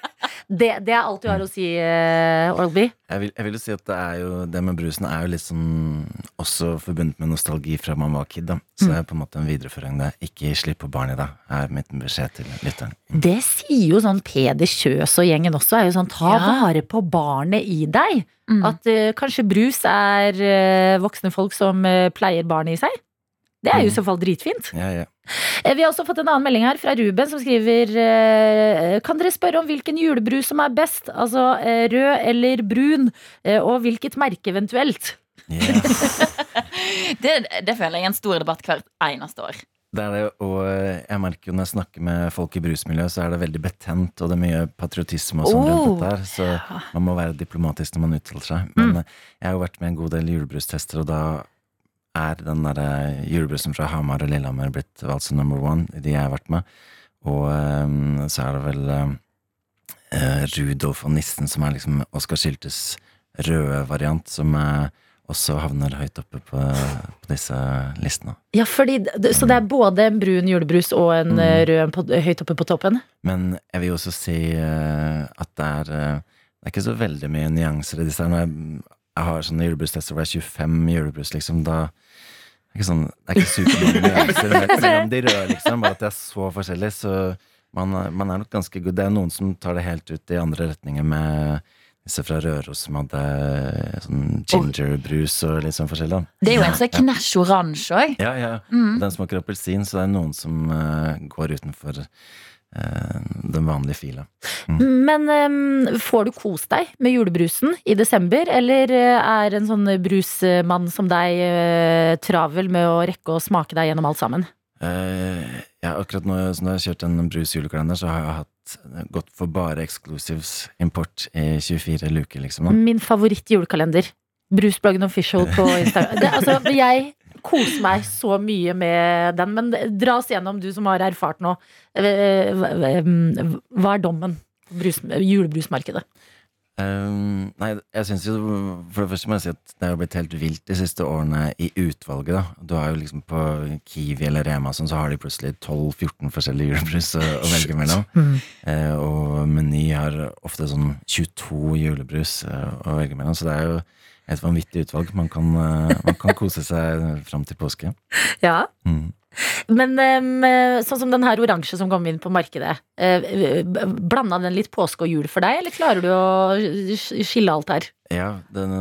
Det, det er alt du har å si, uh, Oral-B. Jeg vil, jeg vil jo si at det er jo Det med brusen er jo litt sånn også forbundet med nostalgi fra man var kid. da Så det er på en måte en videreføring der. Ikke slipp på barn i dag, er mitt beskjed til lytteren. Det sier jo sånn Peder Kjøs og gjengen også. Er jo sånn, Ta Ja. vare på barnet i deg. Mm. At eh, kanskje brus er eh, voksne folk som eh, pleier barnet i seg. Det er jo i så fall dritfint. Ja, ja. Eh, Vi har også fått en annen melding her fra Ruben som skriver eh, Kan dere spørre om hvilken julebrus som er best? Altså eh, rød eller brun? Og hvilket merke eventuelt? Yes. Det, det føler jeg er en stor debatt hvert eneste år. Det er det, og jeg merker jo når jeg snakker med folk i brusmiljøet, så er det veldig betent, og det er mye patriotisme og sånn Oh. rundt dette her, så man må være diplomatisk når man uttaler seg. Men mm. jeg har jo vært med en god del julebrustester, og da er den derre julebrusen fra Hamar og Lillehammer blitt valgt som number one, i de jeg har vært med. Og um, så er det vel eh, eh, Rudolf og nissen, som er liksom Oskar Schiltes røde variant, som er også havner høyt oppe på, på disse listene. Ja, fordi, Så det er både en brun julebrus og en Mm. eh, rød på, høyt oppe på toppen? Men jeg vil også si eh, at det er eh, Det er ikke så veldig mye nyanser i disse her. Jeg, har sånne julebrustester hvor det er 25 julebrus, liksom, da det er ikke sånn, Det er ikke supermange nyanser me- mellom de røde, liksom. Bare at det er så forskjellig. Så man, man er nok ganske god. Det er noen som tar det helt ut i andre retninger med disse fra Røros som hadde sånn gingerbrus og litt sånn forskjellig. Det er jo en som er knæsj oransje òg. Ja, ja. Mm. Den smaker appelsin, så det er noen som eh, går utenfor eh, den vanlige fila. Men um, får du kost deg med julebrusen i desember, eller eh, er en sånn brusmann som deg uh, travel med å rekke å smake deg gjennom alt sammen? Uh, ja, akkurat nå som jeg har kjørt en brusjulekalender, så har jeg hatt gått for bare exclusives import i 24 luker, liksom. Min favoritt julekalender. Brusbloggen official på Instagram. Det, altså, jeg koser meg så mye med den, men dra oss gjennom, du som har erfart nå. Eh, hva- Hva er dommen på julebrusmarkedet? Um, nei, jeg syns jo For det første må jeg si at det har blitt helt vilt de siste årene i utvalget. da Du har jo liksom På Kiwi eller Rema sånn, så har de plutselig 12-14 forskjellige julebrus å, å velge mellom. Eh, og Meny har ofte sånn 22 julebrus uh, å velge mellom, så det er jo et vanvittig utvalg. Man kan, eh, man kan kose seg fram til påske. Ja. Mm. Men em, sånn som den her oransje som kom inn på markedet, eh, blanda den litt påske og jul for deg, eller klarer du å skille alt her? Ja, den,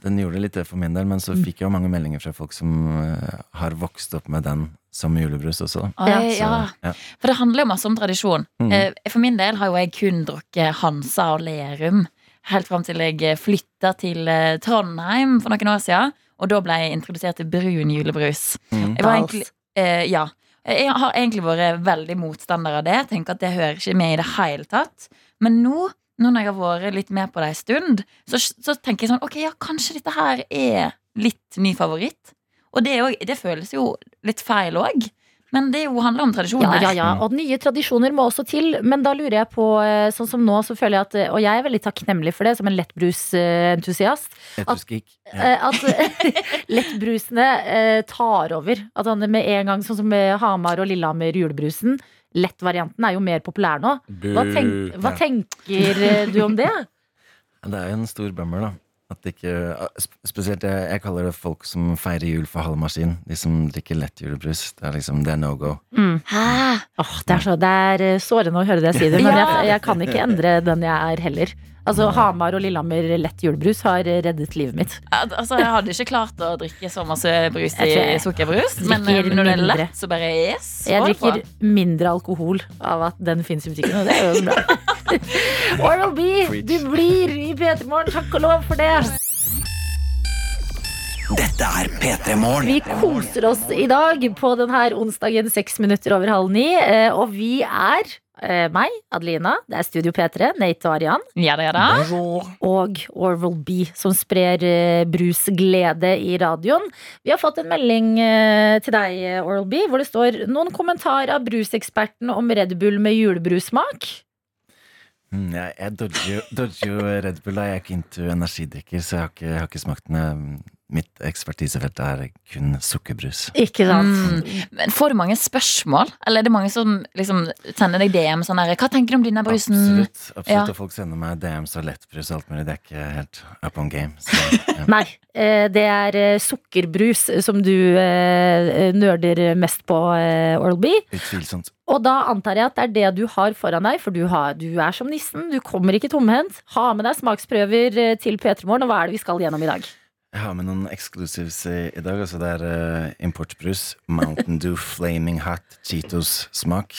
den gjorde litt det for min del, men så fikk jeg jo mange meldinger fra folk som eh, har vokst opp med den som julebrus også. Oi, Så, ja. ja. For det handler jo masse om tradisjon. Mm. Eh, For min del har jo jeg kun drukket Hansa og Lerum helt fram til jeg flytta til eh, Trondheim for noen år siden. Og da ble jeg introdusert til brun julebrus. Mm. Jeg var egentlig, eh, ja. Jeg har egentlig vært veldig motstander av det. Tenker at det hører ikke med i det hele tatt. Men nå, nå når jeg har vært litt med på det en stund, så, så tenker jeg sånn Ok, ja, kanskje dette her er litt ny favoritt. Og det, er jo- det føles jo litt feil òg. Men det jo handler om tradisjoner. ja, ja, og nye tradisjoner må også til. Men da lurer jeg på, eh, sånn som nå, så føler jeg at Og jeg er veldig takknemlig for det, som en lettbrusentusiast. Ja. eh, At lettbrusene eh, tar over. At han med en gang, sånn som med Hamar og Lillehammer julebrusen, Lettvarianten er jo mer populær nå. Hva, tenk, hva tenker eh, du om det? Det er jo en stor bummer, da. At ikke, spesielt jeg, jeg kaller det folk som feirer jul for halv maskin. De som drikker lettjulebrus. Det er liksom, det er no go. Hæ? Oh, det, er så, det er eh, sårende å høre det jeg det, men Ja. jeg, jeg kan ikke endre den jeg er heller. Altså, Hamar og Lillehammer lett julebrus har reddet livet mitt. Altså, jeg hadde ikke klart å drikke så masse brus i sukkerbrus. Men eh, når det er lett, så bare yes. Jeg drikker mindre alkohol av at den fins i butikken, og det er jo bra. Oral B, du blir i P3 Morgen. Takk og lov for det. Dette er P3 Morgen. Vi koser oss i dag på denne onsdagen seks minutter over halv ni. eh, Og vi er meg, Adelina, det er Studio P3, Nate og Arian, Ja da, ja da. og Orval B, som sprer eh, brusglede i radioen. Vi har fått en melding eh, til deg, eh, Oral B, hvor det står noen kommentarer av bruseksperten om Red Bull med julebrusmak. Mm, jeg jeg dodger jo Red Bull. da. Jeg er ikke into energidrikker, så jeg har ikke, jeg har ikke smakt den. Mitt ekspertisefelt er kun sukkerbrus. Ikke sant? Mm. Men Får du mange spørsmål? Eller er det mange som liksom sender deg DM sånn her Hva tenker du om denne brusen? Absolutt. absolutt Ja. Og folk sender meg DMs og lettbrus og alt mulig. Det er ikke helt up on game. Så, ja. Nei, eh, det er eh, sukkerbrus som du eh, nerder mest på, Oral B. Utvilsomt. Og da antar jeg at det er det du har foran deg, for du, har, du er som nissen. Du kommer ikke tomhendt. Ha med deg smaksprøver til P3 Morgen, og hva er det vi skal gjennom i dag? Jeg har med noen exclusives i, i dag. Altså det er uh, importbrus. Mountain Dew Flaming Hot Cheetos-smak.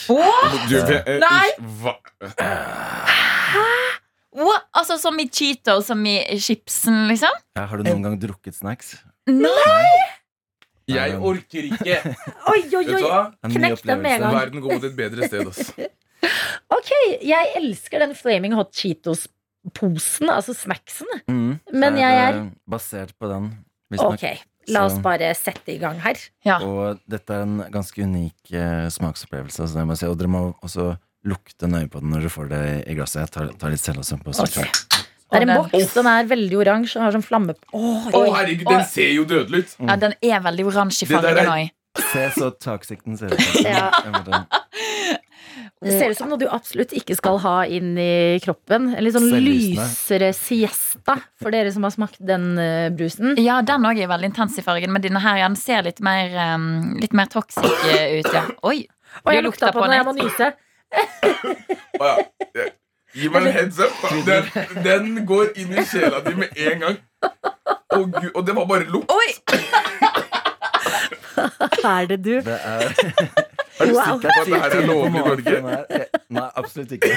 Du, eh, Nei! Hva? What? Altså Som i Cheetos, som i chipsen, liksom? Ja, har du noen gang drukket snacks? Nei! Jeg orker ikke. Oi, oi, Vet oi! hva? En ny Knekk den med en gang. Verden går mot et bedre sted. ass. Ok, jeg elsker den Flaming Hot Cheetos-posen, altså snacksene. Mm. Men jeg er Basert på den. visstnok. Ok, la oss bare sette i gang her. Ja. Og dette er en ganske unik eh, smaksopplevelse. Altså det må jeg si. Og dere må også lukte nøye på den når dere får det i glasset. Jeg tar, tar litt selv på Ok. smaken. Det er en boks, den er veldig oransje og har sånn flamme Å, oh, oh, herregud, den ser jo dødelig ut. Ja, den er veldig oransje i fargen òg. Se så toxic den ser ut. Ja. Det ser ut som noe du absolutt ikke skal ha inn i kroppen. En litt sånn lysere siesta, for dere som har smakt den eh, brusen. Ja, den òg er veldig intens i fargen, men denne her ja, den ser litt mer, um, litt mer toxic eh, ut, ja. Oi! Og jeg Du lukta lukta på den, og jeg må nyse. Ja. Gi meg en heads up. Den, den går inn i sjela di med en gang. Å, Gud, og det var bare lukt. Oi! Er det du? Det er Er du Wow. sikker på at det her er lovlig i Norge? Nei, absolutt ikke.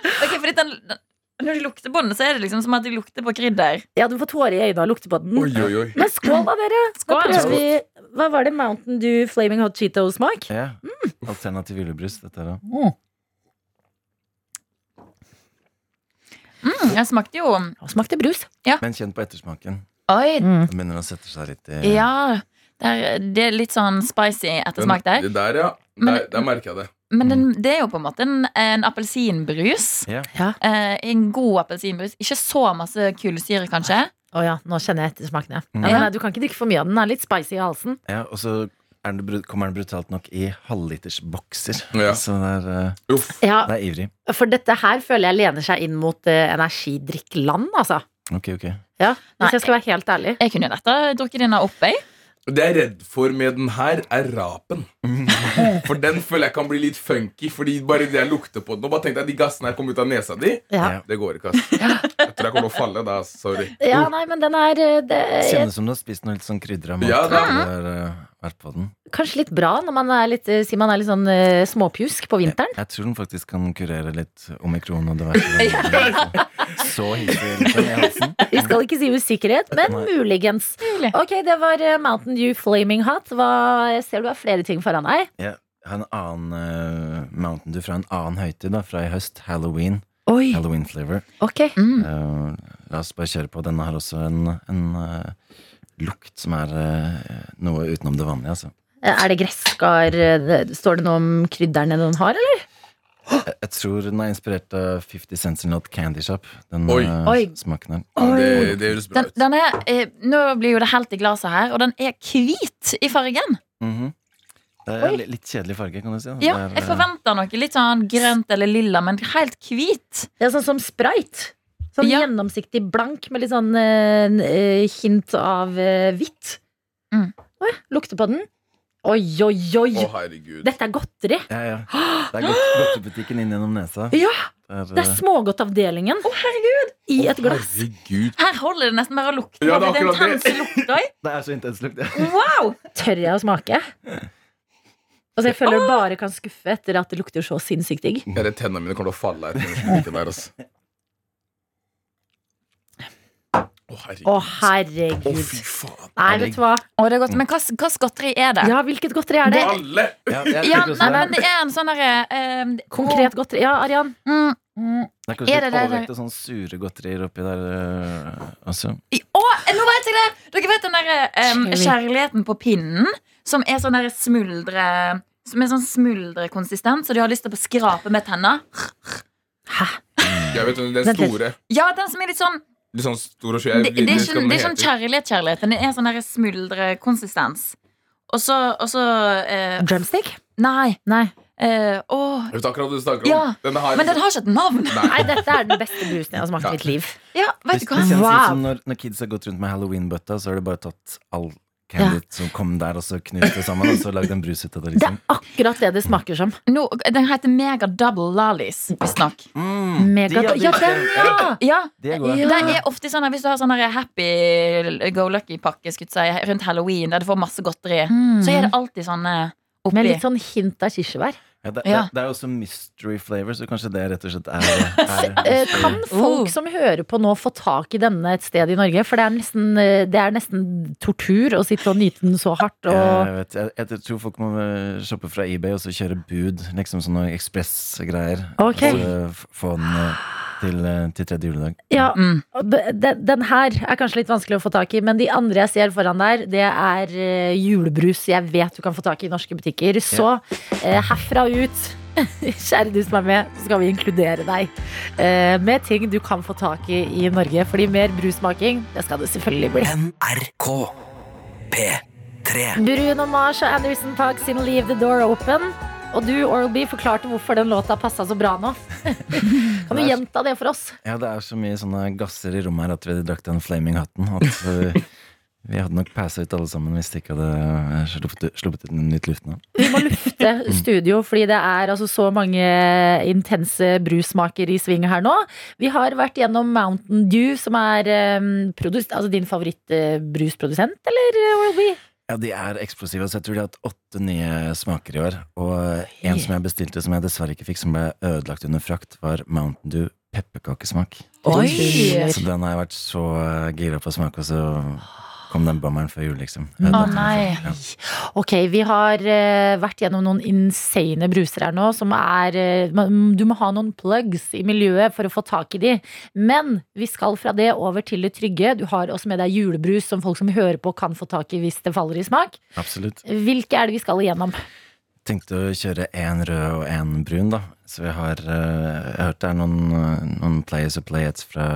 Ok, fordi den, Når de lukter på den, så er det liksom som at de lukter på krydder. Ja, du får tårer i øynene og lukter på den. Oi, oi, oi. Men skål da, dere! Skål. vi Hva var det? Mountain Dew Flaming Hot Cheetos-smak? Ja. Alternativ julebrus, dette her da. Mm, jeg smakte jo jeg smakte brus. Men kjenn på ettersmaken. Oi! Mm. Det begynner å sette seg litt i Ja. Det er, det er litt sånn spicy ettersmak der. Det der, ja. Men- Der, der merker jeg det. Men den, det er jo på en måte en, en appelsinbrus. Ja. Eh, en god appelsinbrus. Ikke så masse kullsyre, kanskje. Å ja, nå kjenner jeg ettersmaken. Ja. Mm. Ja, du kan ikke drikke for mye av den. Den er litt spicy i halsen. Ja, og så er den, kommer den brutalt nok i halvlitersbokser. Ja. Så den er, uh, Uff. Ja, det er ivrig. For dette her føler jeg lener seg inn mot uh, energidrikkland, altså. Ok, ok. Ja, Nei. Jeg skal være helt ærlig. Jeg kunne jo dette drukket denne opp, jeg. Det jeg er redd for med den her, er rapen. For den føler jeg kan bli litt funky. Fordi bare det jeg lukter på den Og bare tenkte jeg de gassene her kom ut av nesa di. Ja. Det går ikke, ass. Jeg tror jeg kommer til å falle da. Sorry. Ja, nei, men den er eh, det, Kjennes som du har spist noe litt sånn krydra mat. Ja, da. eh, vært på den. Kanskje litt bra når man er litt, eh, sier man er litt sånn eh, småpjusk på vinteren. jeg tror den faktisk kan kurere litt omikron og diverse. Så halsen. Vi skal ikke si usikkerhet, men Nei. muligens. Ok, det var eh, Mountain Dew Flaming Hot. Hva, jeg ser du har flere ting foran deg. Jeg har en annen uh, Mountain Dew fra en annen høytid, da, fra i høst. Halloween. Oi, Halloween flavor. ok Mm. uh, la oss bare kjøre på. Denne har også en, en eh, lukt som er eh, noe utenom det vanlige, altså. Er det gresskar? eh, Står det noe om krydderne den har, eller? Jeg, jeg tror den er inspirert av 50 Cents in Not Candy Shop. Den Oi. eh, Oi. smaken her. Ja, det, det høres bra Den, ut. den er, eh, nå blir jo det helt i glasset her, og den er hvit i fargen. Mhm. Det er Oi. litt kjedelig farge, kan du si. Ja, er, jeg forventa noe litt sånn grønt eller lilla, men helt hvit. Det er sånn som Sprite. Sånn Ja. gjennomsiktig blank med litt sånn eh, eh, hint av eh, hvitt. Mm. Oi, lukter på den. Oi, oi, oi! Å, herregud. Dette er godteri. Ja, ja. Det er godt, godtebutikken inn gjennom nesa. Ja, Det er, er eh, smågodtavdelingen. I et glass. Herregud. Her holder det nesten bare å lukte. Ja, det er for det er det. er så intens lukt. ja. Wow! Tør jeg å smake? Altså, jeg føler jeg bare kan skuffe etter at det lukter så sinnssykt digg. Ja, det Tennene mine kommer til å falle etter den der. Altså. Å, herregud. Å, Å, fy faen. Nei, vet du hva? Å, det er godt. Men hva slags godteri er det? Ja, hvilket godteri er det? Balle! Ja, jeg Ja, også nei, det. men det er en sånn derre eh, Konkret godteri. Ja, Arian. Mm, mm. Det er kanskje Er det litt det- overvekt og sånn sure godterier oppi der eh, Altså. I- Å, nå vet jeg det! Dere vet den derre em, kjærligheten på pinnen? Som er sånn derre smuldre Som er sånn smuldrekonsistent, så du har lyst til å skrape med tenna. Jeg vet Den Vent litt. store. Ja, den som er litt sånn Litt sånn stor og Det, svær. det, er ikke, det er sånn kjærlighet-kjærlighet. Den er sånn smuldrekonsistens. Og så, og så eh, Drumstick? Nei. Nei. Eh, og, Jeg vet akkurat hva du snakker om. Ja, Denne har Men den har ikke et navn. Nei, dette er den beste brusen jeg har smakt i mitt liv. Ja, vet du hva? det kjennes ut Wow. som når, når kids har gått rundt med halloween-bøtta, så har de bare tatt all candy som kom der, og så knuste det sammen, og så lagde en brus ut av det. Det liksom er akkurat det det smaker som. No, den heter Mega Double Lollies, visstnok. Mm, Mega de Ja, den, ja! Ja, De er gode. Ja. Det er ofte sånn Hvis du har sånn happy go lucky-pakke si, rundt halloween, der du får masse godteri, så er det alltid sånne oppi. Med litt sånn hint av kirsebær. Ja, det, Ja. det, det er jo også mystery flavor, så kanskje det rett og slett er, er Eh, Kan folk som hører på nå få tak i denne et sted i Norge? For det er nesten, eh, det er nesten tortur å sitte og nyte den så hardt. Og jeg, vet, jeg, jeg tror folk må eh, shoppe fra eBay og så kjøre bud. Liksom sånne ekspressgreier. Okay. Og få den til, eh, til tredje juledag. ja, Mm. den, den her er kanskje litt vanskelig å få tak i, men de andre jeg ser foran der, det er eh, julebrus jeg vet du kan få tak i i norske butikker. Så eh, herfra ut Kjære du som er med, så skal vi inkludere deg eh, med ting du kan få tak i i Norge. Fordi mer brusmaking, det skal det selvfølgelig bli. NRK P3 Bruno Mars og Anderson Park sin Leave the Door Open. Og du, Oral-B, forklarte hvorfor den låta passa så bra nå. kan du gjenta det for oss? Ja, det er så mye sånne gasser i rommet her at vi drakk den flaming hatten. At vi, vi hadde nok passa ut alle sammen hvis de ikke hadde eh, sluppet, sluppet ut nytt luft nå. Vi må lufte studio, fordi det er altså så mange intense brussmaker i sving her nå. Vi har vært gjennom Mountain Dew, som er um, produs- altså din favorittbrusprodusent, eller Oral-B? Ja, de er eksplosive. Så jeg tror de har hatt åtte nye smaker i år. Og en som jeg bestilte som jeg dessverre ikke fikk, som ble ødelagt under frakt, var Mountain Dew pepperkakesmak. Så den har jeg vært så eh, gira på å smake, og så kom den bammeren før jul, liksom. Å nei. Ja. Ok, vi har uh, vært gjennom noen insane bruser her nå, som er uh, Du må ha noen plugs i miljøet for å få tak i de. Men vi skal fra det over til det trygge. Du har også med deg julebrus som folk som hører på kan få tak i hvis det faller i smak. Absolutt. Hvilke er det vi skal igjennom? Tenkte å kjøre én rød og én brun, da. Så vi har eh, Jeg har hørt det er noen, noen Players og Playettes fra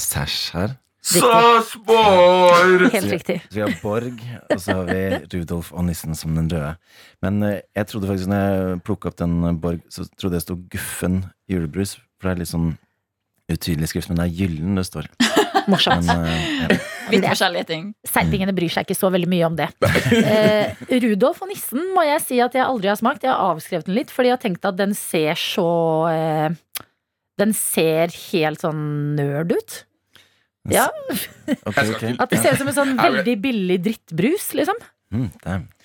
Sash her. Sassboy! Helt riktig. Så vi har Borg, og så har vi Rudolf og nissen som den røde. Men eh, jeg trodde faktisk når jeg plukka opp den eh, Borg, så trodde jeg det sto Guffen julebrus. For det er litt sånn utydelig skrift, men det er gyllen det står. Morsomt. Men, eh, ja. Vidt forskjellige ting. Serpingene bryr seg ikke så veldig mye om det. Eh, Rudolf og nissen må jeg si at jeg aldri har smakt. Jeg har avskrevet den litt, fordi jeg har tenkt at den ser så eh, Den ser helt sånn nerd ut. Ja, Okay, okay. At det ser ut som en sånn veldig billig drittbrus, liksom. Mm.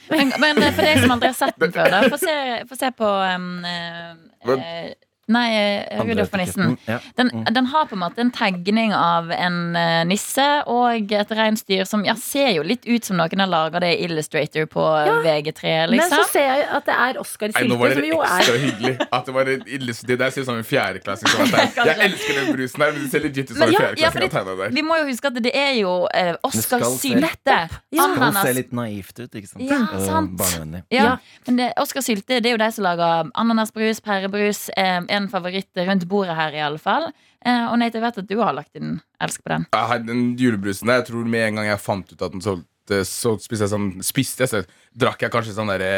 Men, men for deg som aldri har sett den før, da, få se, se på um, uh, eh, Nei, eh, Rudolf og nissen. Ja. Den, Mm. den har på en måte en tegning av en eh, nisse og et reinsdyr som ja, ser jo litt ut som noen har laga det i Illustrator på VG3, Men så liksom. ser jeg at det er Oscar Nei, nå var det som er ekstra hyggelig. At det var en illustrativ Der ser ut som en fjerdeklassing. som. Jeg elsker den brusen her, men det ser legit ut som en ja, ja, fjerdeklassing har der. Vi må jo huske at det er jo eh, Oskar Sylte. Ja. Skal se litt naivt ut, ikke sant? Ja, sant. barnevennlig. Ja, Ja. men Oskar Oscar Sylte det er jo de som lager ananasbrus, pærebrus. Eh, en favoritt rundt bordet her, i alle fall. Eh, og Nate, jeg vet at du har lagt inn elsk på den. Har den julebrusen der, jeg tror med en gang jeg fant ut at den så eh, så spiste jeg sånn Spiste jeg, så drakk jeg kanskje sånn derre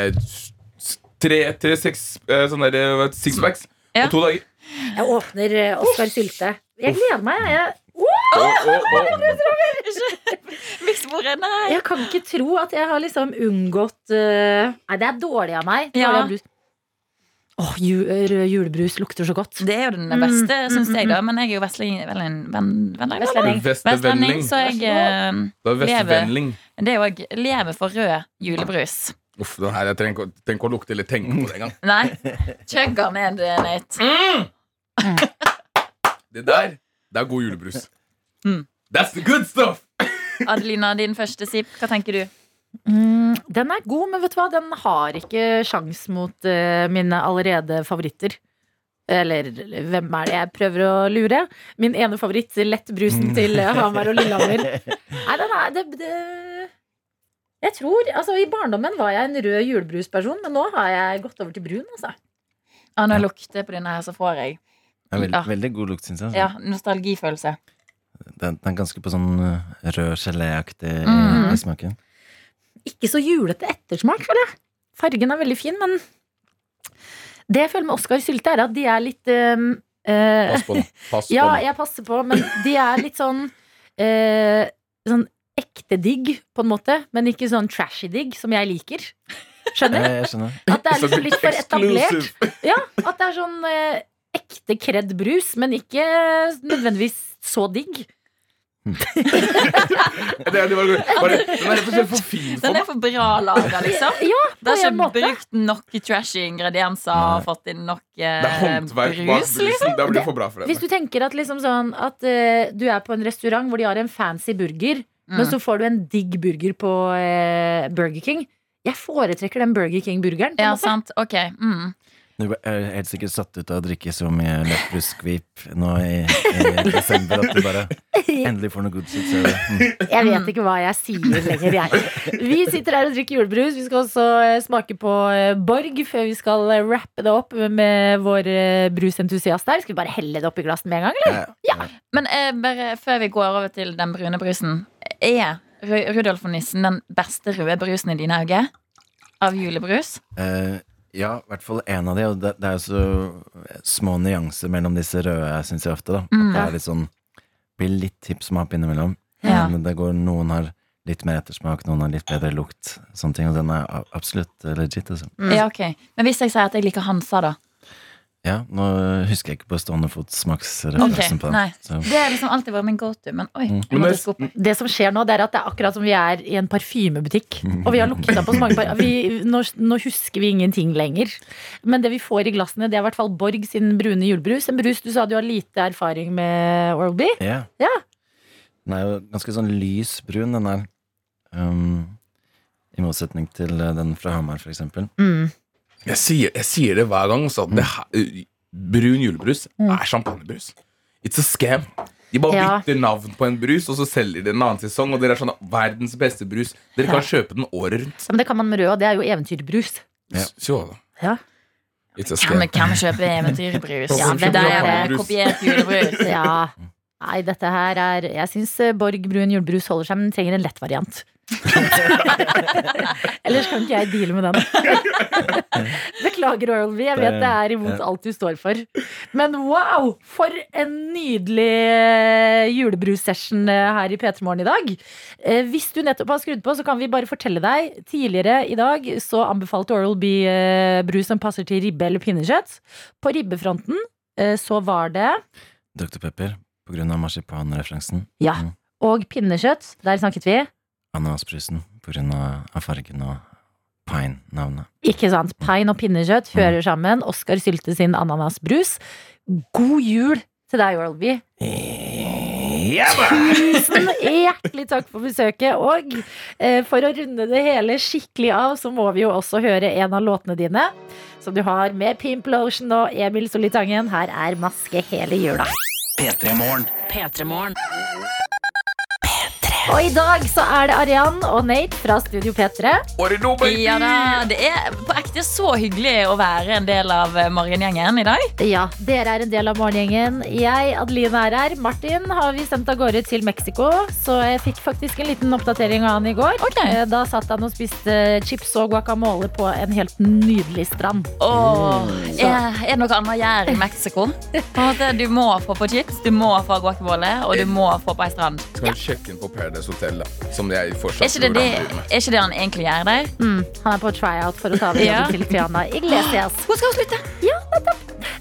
Tre til seks eh, sånne der, eh, sixpacks Ja. på to dager. Jeg åpner eh, Oskar Sylte. Jeg gleder meg. Jeg, Miksbordet, nei. jeg kan ikke tro at jeg har liksom unngått uh, Nei, det er dårlig av meg. Ja. Dårlig av brus. Åh, oh, rød julebrus lukter så godt. Det er jo den Mm, beste, mm, syns mm, jeg, da. Men jeg er jo vestlending, Vestlending. Vestlending, så jeg det er lever, det er jo jeg lever for rød julebrus. Uff, den her, jeg trenger ikke å- lukte eller tenke på det engang. Nei, chugger ned, Nate. Mm. Det der, det er god julebrus. Mm. That's the good stuff! Adelina, din første sip, hva tenker du? Mm, den er god, men vet du hva? Den har ikke sjans mot uh, mine allerede favoritter. Eller hvem er det jeg prøver å lure? Min ene favoritt, lettbrusen til eh, Hamar og Lillehammer. Nei, den er det, det Jeg tror Altså, i barndommen var jeg en rød julebrusperson, men nå har jeg gått over til brun, altså. Ja, når jeg lukter på denne her, så får jeg er veld, Ja. Veldig god lukt, syns jeg. ja, nostalgifølelse. Den, den er ganske på sånn eh, rød geléaktig mm. i smaken. Ikke så julete ettersmak, føler jeg. Fargen er veldig fin, men det jeg føler med Oscar-sylte, er at de er litt um, uh, Pass på den. Pass Ja, på den. jeg passer på, men de er litt sånn uh, Sånn ekte digg, på en måte, men ikke sånn trashy digg, som jeg liker. Skjønner? Jeg, jeg skjønner. At det er liksom litt for etablert. Ja, At det er sånn uh, ekte kred brus, men ikke nødvendigvis så digg. Det, det var, bare, den er rett og slett for fin for Den er for bra laga, liksom. Ja, Det er har ikke brukt nok trashy ingredienser og fått inn nok eh, Det er håndverk brus, liksom. Det blir for bra for det. Hvis du tenker at liksom sånn At uh, du er på en restaurant hvor de har en fancy burger, men Mm. så får du en digg burger på uh, Burger King. Jeg foretrekker den Burger King-burgeren. Ja, sant. Ok. Mm. Du er helt sikkert satt ut av å drikke så mye lettbrusskvip nå i, i desember at du bare endelig får noe good shit. Mm. Jeg vet ikke hva jeg sier lenger, jeg. Vi sitter her og drikker julebrus. Vi skal også eh, smake på eh, Borg før vi skal eh, rappe det opp med vår brusentusiast der. Skal vi bare helle det oppi glassene med en gang, eller? Ja. Men eh, bare før vi går over til den brune brusen, er Rudolf og nissen den beste røde brusen i dine øyne? Av julebrus? Eh, ja, i hvert fall én av de. Og det, det er jo så små nyanser mellom disse røde, syns jeg ofte. da At Mm. det er litt sånn Blir litt hipp smak innimellom. Ja. Men det går, noen har litt mer ettersmak, noen har litt bedre lukt. Sånne ting, Og den er absolutt eh, legit. Altså. Mm. Ja, ok. Men hvis jeg sier at jeg liker Hansa, da? Ja, nå husker jeg ikke på stående fot smaksreferansen okay, på den. nei. Så. Det har liksom alltid vært min go to, men oi. Mm. Men det- Det som skjer nå, det er at det er akkurat som vi er i en parfymebutikk. Og vi har lukta på så mange par vi, nå, nå husker vi ingenting lenger. Men det vi får i glassene, det er i hvert fall Borg sin brune julebrus. En brus du sa du har lite erfaring med, Oral-B. Ja. Ja. Den er jo ganske sånn lys brun, den der. Um, I motsetning til eh, den fra Hamar, for eksempel. Mm. Jeg sier, jeg sier det hver gang. Så det her, brun julebrus Mm. er champagnebrus. It's a scam. De bare Ja. bytter navn på en brus, og så selger de en annen sesong. Og dere er sånn verdens beste brus. Dere kan kjøpe den året rundt. Men det kan man med rød, og det er jo eventyrbrus. Ja. Så da. Ja. It's a Kan vi, scam. kan vi kjøpe eventyrbrus? Ja, det der er kopiert julebrus. Ja. Nei, dette her er Jeg syns Borg brun julebrus holder seg, men den trenger en lett variant. Ellers kan ikke jeg deale med den. Beklager, Oral-B. Jeg vet det er imot alt du står for. Men wow! For en nydelig eh, julebrussession eh, her i P3 Morgen i dag. Eh, Hvis du nettopp har skrudd på, så kan vi bare fortelle deg. Tidligere i dag så anbefalte Oral-B brus som passer til ribbe eller pinnekjøtt. På ribbefronten så var det Dr. Pepper, på grunn av marsipanreferansen. Ja. Mm. Og pinnekjøtt, der snakket vi. Ananasbrusen, av fargen og pine-navnet. Ikke sant? Pine og pinnekjøtt hører sammen. Oskar Sylte sin ananasbrus. God jul til deg, Oral-B. Tusen hjertelig takk for besøket. Og eh, for å runde det hele skikkelig av, så må vi jo også høre en av låtene dine. Som du har med Pimp Lotion og Emil Solitangen. Her er Maske hele jula. P3 Morgen. P3morgen. Og i dag så er det Arian og Nate fra Studio P3. Året nå, baby! Ja da, det er på ekte så hyggelig å være en del av eh, Morgengjengen i dag. Ja, dere er en del av morgengjengen. Jeg, Adeline, er her. Martin har vi sendt av gårde til Mexico, så jeg fikk faktisk en liten oppdatering av han i går. Ok. Eh, Da satt han og spiste chips og guacamole på en helt nydelig strand. Åh, er, er det noe annet å gjøre i Mexico? Du må få på chips, du må få guacamole, og du må få på ei strand. Skal vi sjekke inn på Paradise Hotel, da. Som jeg Er fortsatt ikke det tror det, han driver med. er ikke det han egentlig gjør der? Mm, han er på tryout for å ta over Ja. jobben til Triana Iglesias. Hun skal slutte.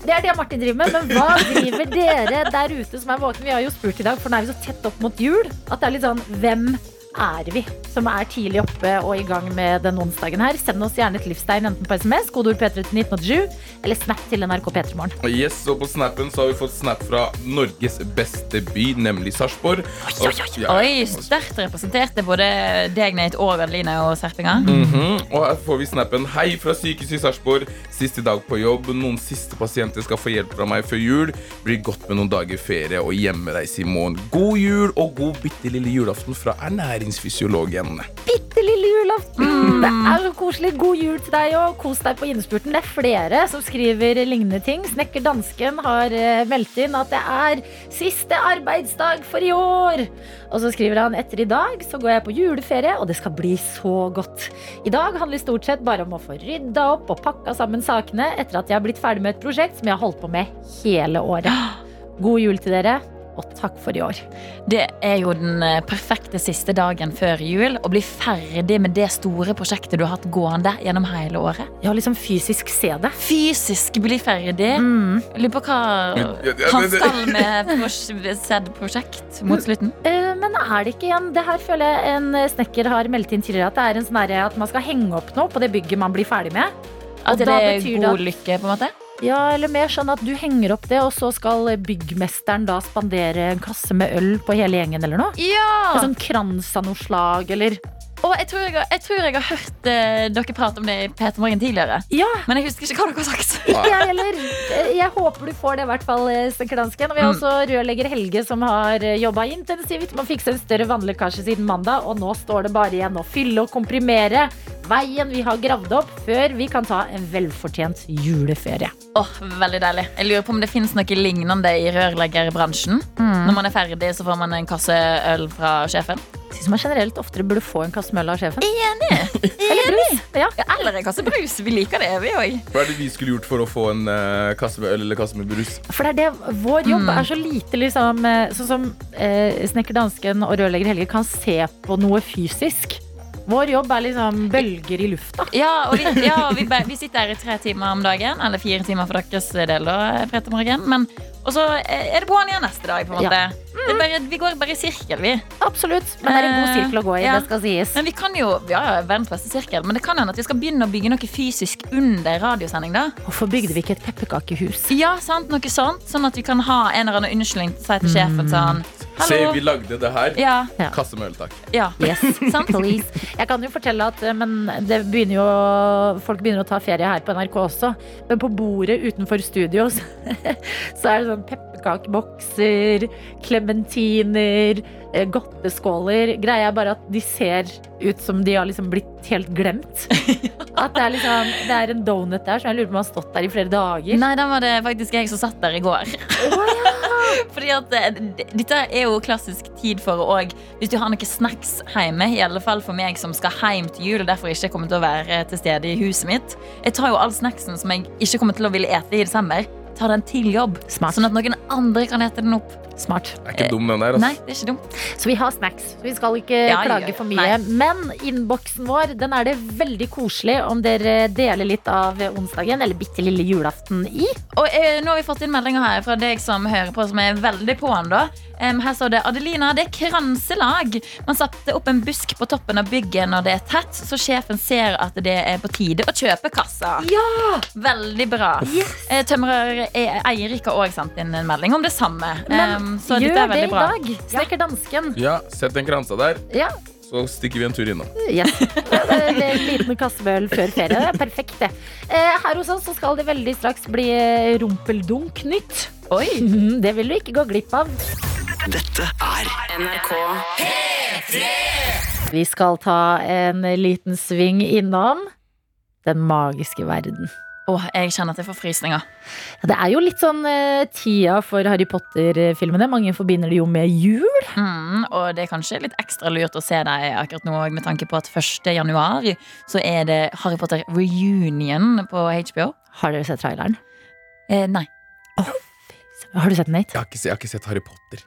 Det er det Martin driver med, men hva driver dere der ute som er våkne? Vi har jo spurt i dag, for nå er vi så tett opp mot jul at det er litt sånn Hvem er vi som er tidlig oppe og i gang med den onsdagen her? Send oss gjerne et livstegn enten på SMS, kodeord P3 til 1987, eller snap til NRK P3morgen. Yes, og på snappen så har vi fått snap fra Norges beste by, nemlig Sarpsborg. Oi, oi, Oi, sterkt representert. Det er både deg, Nate, og Adeline og Serpinga. -hmm. Og her får vi snappen Hei fra sykehuset i Sarpsborg Siste dag på jobb Noen siste pasienter skal få hjelp fra meg før jul Blir godt med noen dager ferie og hjemmereise i morgen God jul og god bitte lille julaften fra ernæringsfysiologen Bitte lille julaften! Det er så koselig. God jul til deg òg. kos deg på innspurten. Det er flere som skriver lignende ting. Snekker Dansken har eh, meldt inn at det er siste arbeidsdag for i år. Og så skriver han etter i dag så går jeg på juleferie, og det skal bli så godt. I dag handler stort sett bare om å få rydda opp og pakka sammen sakene etter at jeg har blitt ferdig med et prosjekt som jeg har holdt på med hele året. God jul til dere, og takk for i år. Det er jo den eh, perfekte siste dagen før jul. Å bli ferdig med det store prosjektet du har hatt gående gjennom hele året. Ja, liksom fysisk se det. Fysisk bli ferdig. Mm. Lurer på hva han skal med said prosjekt mot slutten. Eh, Men er det ikke igjen Det her føler jeg en snekker har meldt inn tidligere at det er en sånn at man skal henge opp noe på det bygget man blir ferdig med. At det da er god at- lykke, på en måte. Ja, eller mer sånn at du henger opp det, og så skal byggmesteren da spandere en kasse med øl på hele gjengen eller noe. Ja! En sånn krans av noe slag, eller Og jeg tror jeg, har- jeg, tror jeg har hørt eh, dere prate om det i Peter Morgen tidligere. Ja, Men jeg husker ikke hva dere har sagt. ikke jeg heller. Eh, Jeg håper du får det, i hvert fall, eh, Og vi har Mm. også rørlegger Helge, som har jobba intensivt med å fikse en større vannlekkasje siden mandag. Og nå står det bare igjen å fylle og komprimere veien vi har gravd opp, før vi kan ta en velfortjent juleferie. Åh, veldig deilig. Jeg lurer på om det finnes noe lignende i rørleggerbransjen. Når man er ferdig, så får man en kasse øl fra sjefen. Jeg synes man generelt oftere burde få en kasse med øl av sjefen. Enig! Eller brus. Ja. Ja, eller en kasse brus. Vi liker det, vi òg. Hva er det vi skulle gjort for å få en uh, kasse med øl eller kasse med brus? For det er det, vår jobb er så lite liksom eh, Sånn som uh, snekker dansken og rørlegger Helge kan se på noe fysisk. Vår jobb er liksom bølger i lufta. Ja, og vi, ja, vi, vi sitter her i tre timer om dagen. Eller fire timer for deres del. da, Men, og så er det på'n igjen neste dag. på en måte Ja. det bare, Vi går bare i sirkel, vi. Absolutt. Men det er en god Eh, sirkel å gå i. ja. Det skal sies. Men vi kan jo, ja, ja, verdens beste sirkel Men det kan hende at vi skal begynne å bygge noe fysisk under radiosending. da Hvorfor bygde vi ikke et pepperkakehus? Ja, sant, noe sånt Sånn at vi kan ha en eller annen unnskyldning til å si til sjefen sånn Se, vi lagde det her. Ja, Kasse med øl, takk. ja. Yes, Sant. please. Jeg kan jo fortelle at eh, men det begynner jo, folk begynner å ta ferie her på NRK også. Men på bordet utenfor studio så, er det sånn pepperkakebokser, klementiner, godteskåler. Greia er bare at de ser ut som de har liksom blitt helt glemt. At det er, liksom, det er en donut der som jeg lurer på om har stått der i flere dager. Nei, den var det faktisk jeg som satt der i går Fordi at eh, Dette er jo klassisk tid for å Hvis du har noen snacks hjemme I alle fall for meg som skal hjem til jul Og derfor ikke kommer til å være til stede i huset mitt Jeg tar jo all snacksen som jeg ikke kommer til å ville ete i desember Tar den til jobb Smart. Sånn at noen andre kan hete den opp Smart. Det Er ikke dum, den der. Nei, Altså. det er ikke dumt Så vi har snacks. Så vi skal ikke Ja, klage for for nei. mye. Men innboksen vår den er det veldig koselig om dere deler litt av onsdagen, eller bitte lille julaften, i. Og eh, nå har vi fått inn meldinger her fra deg som hører på, som er veldig på'n. da. Um, her står det Adelina, det er kranselag. Man satte opp en busk på toppen av bygget når det er tett, så sjefen ser at det er på tide å kjøpe kassa. Ja! Veldig bra. Yes. Tømrer eh, Eirik har òg sendt inn en melding om det samme. Men um, så dette gjør er det i bra. dag. Snekker dansken. Ja, sett den kransa der, Ja. så stikker vi en tur innom. Yes. Det En liten kassebøl før ferie. Det er perfekt, det. Eh, Her hos oss så skal det veldig straks bli eh, rumpeldunk-nytt. Oi. Mhm, Det vil du ikke gå glipp av. Dette er NRK Vi skal ta en liten sving innom Den magiske verden. Åh, jeg kjenner at jeg får frysninger. Det er jo litt sånn eh, tida for Harry Potter-filmene. Mange forbinder det jo med jul. Mm, og det er kanskje litt ekstra lurt å se deg akkurat nå, med tanke på at 1. januar så er det Harry Potter reunion på HBO. Har dere sett traileren? Eh, nei. Har du sett den, Nate? Jeg har ikke, jeg har ikke sett Harry Potter.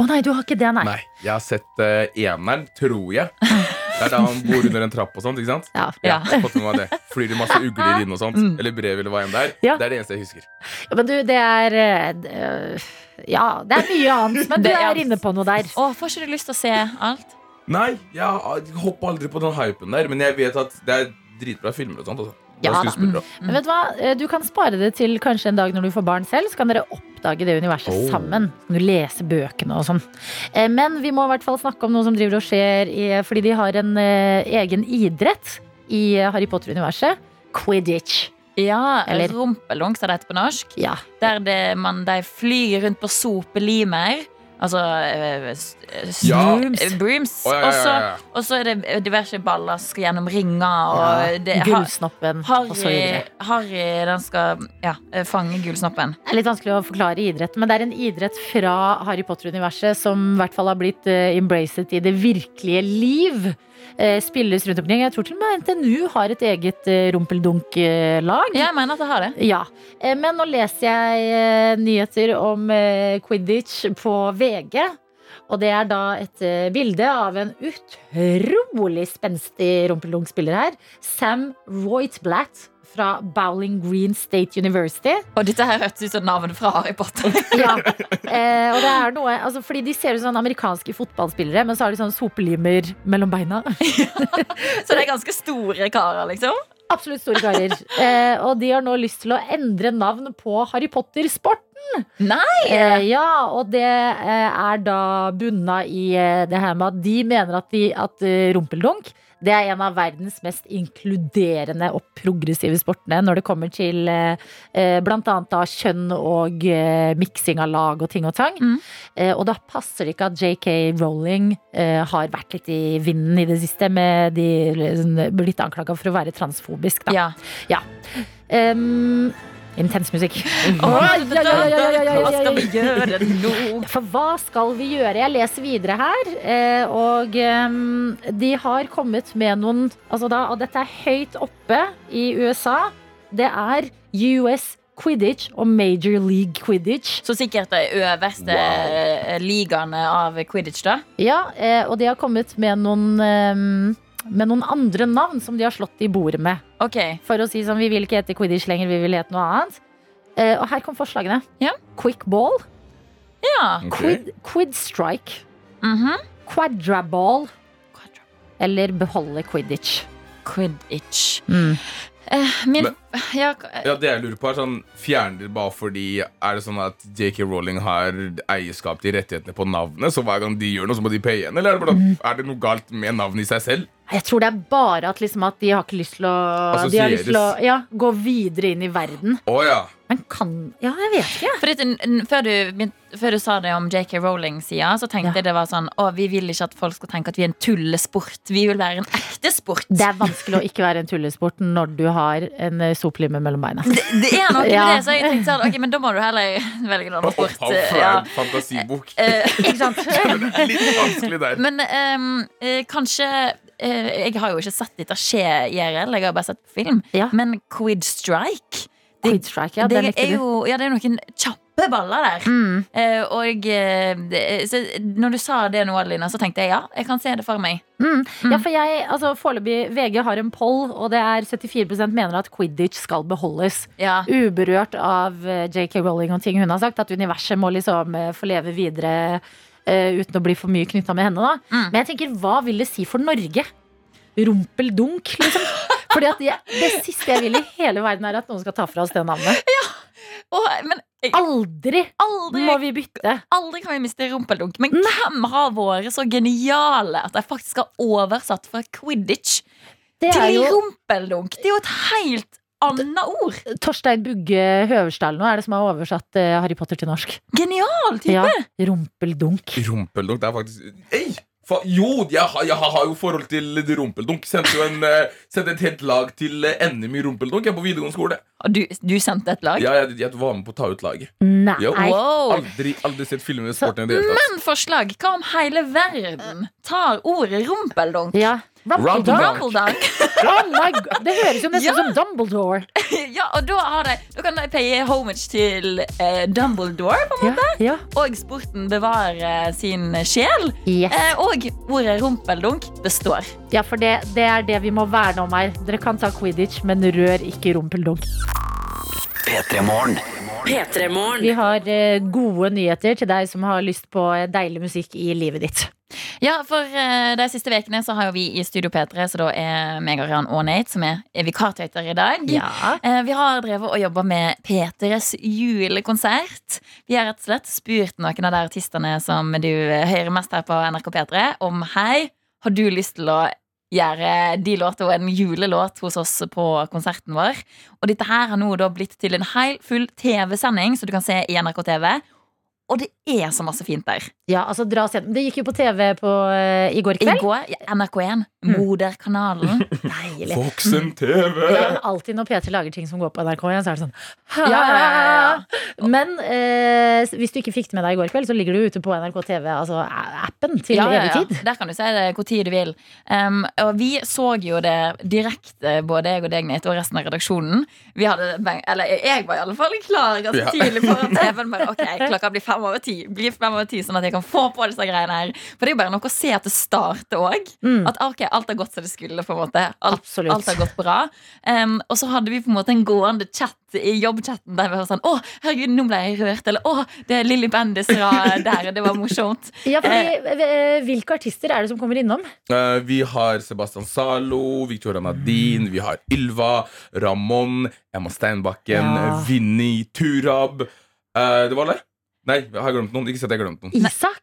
Å nei, du har ikke det, nei. Nei, Jeg har sett uh, eneren, tror jeg. Det er da han bor under en trapp og sånt. ikke sant? Ja. Ja, Ja. fått med meg det. Flyr det masse ugler inn og sånt. Mm. Eller brev eller hva enn det er. Ja. Det er det eneste jeg husker. Ja, Men du, det er øh, Ja, det er mye annet, men du er- inne på noe der. Åh, får ikke du lyst til å se alt? Nei, jeg hopper aldri på den hypen der, men jeg vet at det er dritbra filmer og sånt. Altså. Ja skuespillere. Men vet du hva? Eh, Du kan spare det til kanskje en dag når du får barn selv, så kan dere oppdage det universet Oh. sammen. Kan du lese bøkene og sånn. Eh, Men vi må i hvert fall snakke om noe som driver og skjer i, fordi de har en eh, egen idrett i eh, Harry Potter-universet. Quidditch. Ja, Eller- rumpelunk, som det heter på norsk. Ja. Der det, man, de flyr rundt på sopelimer. Altså eh, Ja. eh, brooms. Ja, ja, så- ja, ja. Og så er det diverse baller som skal gjennom ringer. Og det, har- Gullsnoppen og så Harry, videre. Harry den skal ja, eh, fange gullsnoppen. Det er litt vanskelig å forklare idrett, men det er en idrett fra Harry Potter-universet som i hvert fall har blitt uh, embracet i det virkelige liv. Eh, spilles rundt omkring. Jeg tror til og med NTNU har et eget uh, rumpeldunk-lag. Jeg mener at det har det. Ja, eh, men nå leser jeg eh, nyheter om eh, Quidditch på VG. Og det er da et eh, bilde av en utrolig spenstig rumpeldunk-spiller her. Sam Roitblatt fra Bowling Green State University. Og dette her hørtes ut som navnet fra Harry Potter. Ja, eh, og det er noe altså, Fordi de ser ut som amerikanske fotballspillere, men så har de sånn sopelimer mellom beina. Så det er ganske store karer, liksom. Absolutt store karer. Eh, og de har nå lyst til å endre navn på Harry Potter-sporten. Nei! Eh, ja, og det eh, er da bunna i eh, det her med at de mener at, de, at eh, rumpeldunk det er en av verdens mest inkluderende og progressive sportene når det kommer til eh, eh, blant annet da kjønn og eh, miksing av lag og ting og tang. Mm. Eh, og da passer det ikke at JK Rowling eh, har vært litt i vinden i det siste med de liksom, blitt anklaga for å være transfobisk. Da. Ja. Um, intens musikk. Hva skal vi gjøre nå? For hva skal vi gjøre? Jeg leser videre her, eh, og de har kommet med noen altså da, Og dette er høyt oppe i USA. Det er US Quidditch og Major League Quidditch. Så sikkert de øverste wow. ligaene av quidditch, da. Ja, eh, og de har kommet med noen em, med noen andre navn som de har slått i bordet med. Ok, For å si sånn, vi vil ikke hete Quidditch lenger, vi vil hete noe annet. Eh, og her kom forslagene. Ja. Quick ball, ja. Ok. quid, quid strike, Mhm. quadraball eller beholde Quidditch. Quidditch. Mm. Eh, min Men- ja, Ja, det jeg lurer på er sånn Fjerner dere bare fordi Er det sånn at JK Rowling har eierskap til rettighetene på navnet? Så hver gang de gjør noe, så må de paye igjen? Eller er det, bare, er det noe galt med navnet i seg selv? Jeg tror det er bare at, liksom, at de har ikke lyst til å, de har lyst til å ja, gå videre inn i verden. Oh, ja. Men kan Ja, jeg vet ikke. Fordi, før, du, før du sa det om JK Rowling-sida, så tenkte Ja. jeg det var sånn Å, vi vil ikke at folk skal tenke at vi er en tullesport. Vi vil være en ekte sport. Det er vanskelig å ikke være en tullesport når du har en soplimme soplime mellom beina. Det, det er noe Ja. med det, så jeg tenkte sånn Ok, men da må du heller velge en annen sport. Ja. en fantasibok. Eh, Ikke sant? Litt vanskelig der. Men ehm, eh, kanskje eh, Jeg har jo ikke sett dette skje IRL, jeg har bare sett film. Ja. Men Quid Strike Strike, ja. det, det er jo, ja, det er noen kjappe baller der. Mm. Eh, og eh, så når du sa det nå, Adelina, så tenkte jeg ja, jeg kan se det for meg. Mm. Ja, for jeg, altså Foreløpig, VG har en poll, og det er 74% mener at quidditch skal beholdes. Ja. Uberørt av eh, JK Rowling og ting hun har sagt. At universet må liksom eh, få leve videre Uh, uten å bli for mye knytta med henne. da Mm. Men jeg tenker, hva vil det si for Norge? Rumpeldunk, liksom. Fordi at jeg, Det siste jeg vil i hele verden, er at noen skal ta fra oss det navnet. Åh, men jeg, Aldri aldri, må vi bytte. aldri kan vi miste rumpeldunk. Men hvem har vært så geniale at de faktisk har oversatt fra quidditch Det er til jo rumpeldunk? Det er jo et helt annet ord. Torstein Bugge Høverstad nå er det som har oversatt eh, Harry Potter til norsk. Genial type. Ja, Rumpeldunk. Rumpeldunk, det er faktisk Ei! Fa jo, jeg, har- jeg har jo forhold til rumpeldunk. Sendte jo en, eh, sendte et helt lag til eh, NM i rumpeldunk jeg på videregående skole. Og du, du sendte et lag? Ja, jeg, jeg var med på å ta ut laget. Nei. Jo. Wow. Aldri, aldri sett filmer med sporten i det hele tatt. Men forslag. Hva om hele verden tar ordet rumpeldunk? Ja. Oh. Det høres jo nesten Ja. som Dumbledore. ja, og da, har de, da kan de paye homage til eh, Dumbledore, på en måte. Ja, ja. Og sporten bevarer sin sjel. Yes. Eh, og ordet rumpeldunk består. ja, for det, det er det vi må verne om her. Dere kan ta quidditch, men rør ikke rumpeldunk. P3 Morgen. P3morgen. Vi har eh, gode nyheter til deg som har lyst på eh, deilig musikk i livet ditt. Ja, for eh, de siste ukene så har jo vi i Studio P3, så da er meg og Rian og Nate som er, er vikartøyter i dag. Ja. Eh, vi har drevet og jobba med P3s julekonsert. Vi har rett og slett spurt noen av de artistene som du hører mest her på NRK P3, om hei, har du lyst til å gjøre de låtene og en julelåt hos oss på konserten vår. Og dette her har nå da blitt til en hel full TV-sending, så du kan se i NRK TV. Og det er så masse fint der. Ja, altså dra og se. Det gikk jo på TV på, uh, i går I kveld. går, ja, NRK1, moderkanalen. Deilig. Voksen TV! Ja, alltid når P3 lager ting som går på NRK1, så er det sånn Ja, ja, ja, ja. Men uh, hvis du ikke fikk det med deg i går kveld, så ligger du ute på NRK TV, altså appen til Ja, ja, evig tid. Der kan du si det hvor tid du vil. Um, og vi så jo det direkte, både jeg og deg, Nate, og resten av redaksjonen. Vi hadde, eller jeg var i alle fall klar ganske Ja. tidlig på TV-en. Ok, klokka blir fem over ti, blir fem over ti, sånn at jeg kan få på disse greiene her. For det er jo bare noe å se at det starter òg. Mm. At ok, alt har gått som det skulle. på en måte Alt, Absolutt. alt har gått bra. Um, og så hadde vi på en måte en gående chat i jobbchatten der vi var sånn Å, herregud, nå ble jeg rørt. Eller å, det er Lilly Bendis fra der, det var morsomt. Ja, fordi, eh, Hvilke artister er det som kommer innom? Uh, vi har Sebastian Zalo, Victoria Nadine, vi har Ylva, Ramón, Emma Steinbakken, Ja. Vinni, Turab. Uh, det var alle? Nei, har jeg glemt noen? Ikke si at jeg har glemt noen.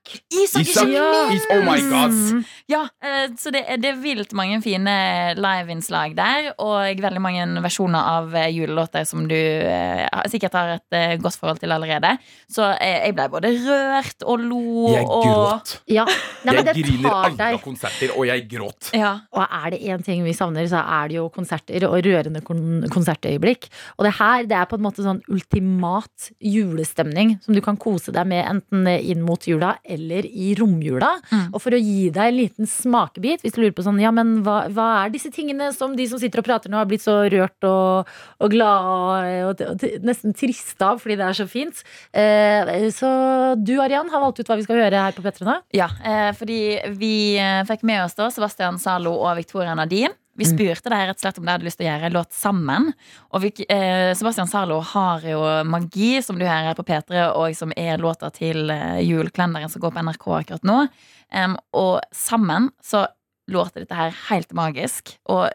Isak? Isak, Isak! ikke Is oh my god! Ja, eh, så det, det er vilt mange fine liveinnslag der, og veldig mange versjoner av eh, julelåter som du eh, sikkert har et godt forhold til allerede. Så eh, jeg ble både rørt og lo Jeg og gråt. Ja. Nei, Jeg griner alle konserter, og jeg gråt. ja. Og er det én ting vi savner, så er det jo konserter og rørende kon konsertøyeblikk. Og det her det er på en måte sånn ultimat julestemning som du kan kose deg med enten inn mot jula eller i romjula. Mm. Og for å gi deg en liten smakebit, hvis du lurer på sånn ja, men hva, hva er disse tingene som de som sitter og prater nå, har blitt så rørt og, og glad og, og, og nesten triste av fordi det er så fint. Eh, så du, Arian, har valgt ut hva vi skal høre her på P3 nå. Ja, eh, fordi vi eh, fikk med oss da Sebastian Zalo og Victoria Nadine. Vi spurte deg rett og slett om de hadde lyst til å gjøre en låt sammen. Og vi, eh, Sebastian Sarlo har jo Magi, som du hører her på P3, og som er låta til eh, julekalenderen som går på NRK akkurat nå. Um, og sammen så låter dette her helt magisk. Og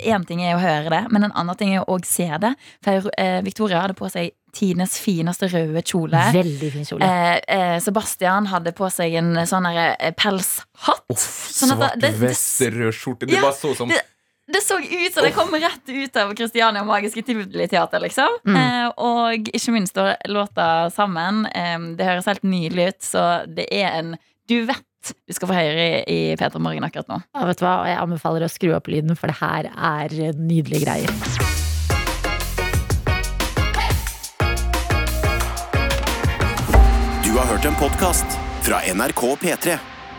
én ting er å høre det, men en annen ting er å se det. For eh, Victoria hadde på seg tidenes fineste røde kjole. Veldig fin kjole. Eh, eh, Sebastian hadde på seg en sånn eh, pelshatt. Sånn svart det- det- vest, rød skjorte. Det Ja, bare så som det- Det så ut som det kom rett ut av Christiania Magiske Tivoli-teater, liksom. Mm. Eh, og ikke minst låta sammen. Eh, det høres helt nydelig ut, så det er en duett du skal få høre i, i P3 Morgen akkurat nå. Ja, vet du hva? Jeg anbefaler å skru opp lyden, for det her er nydelige greier. Du har hørt en podcast fra NRK P3.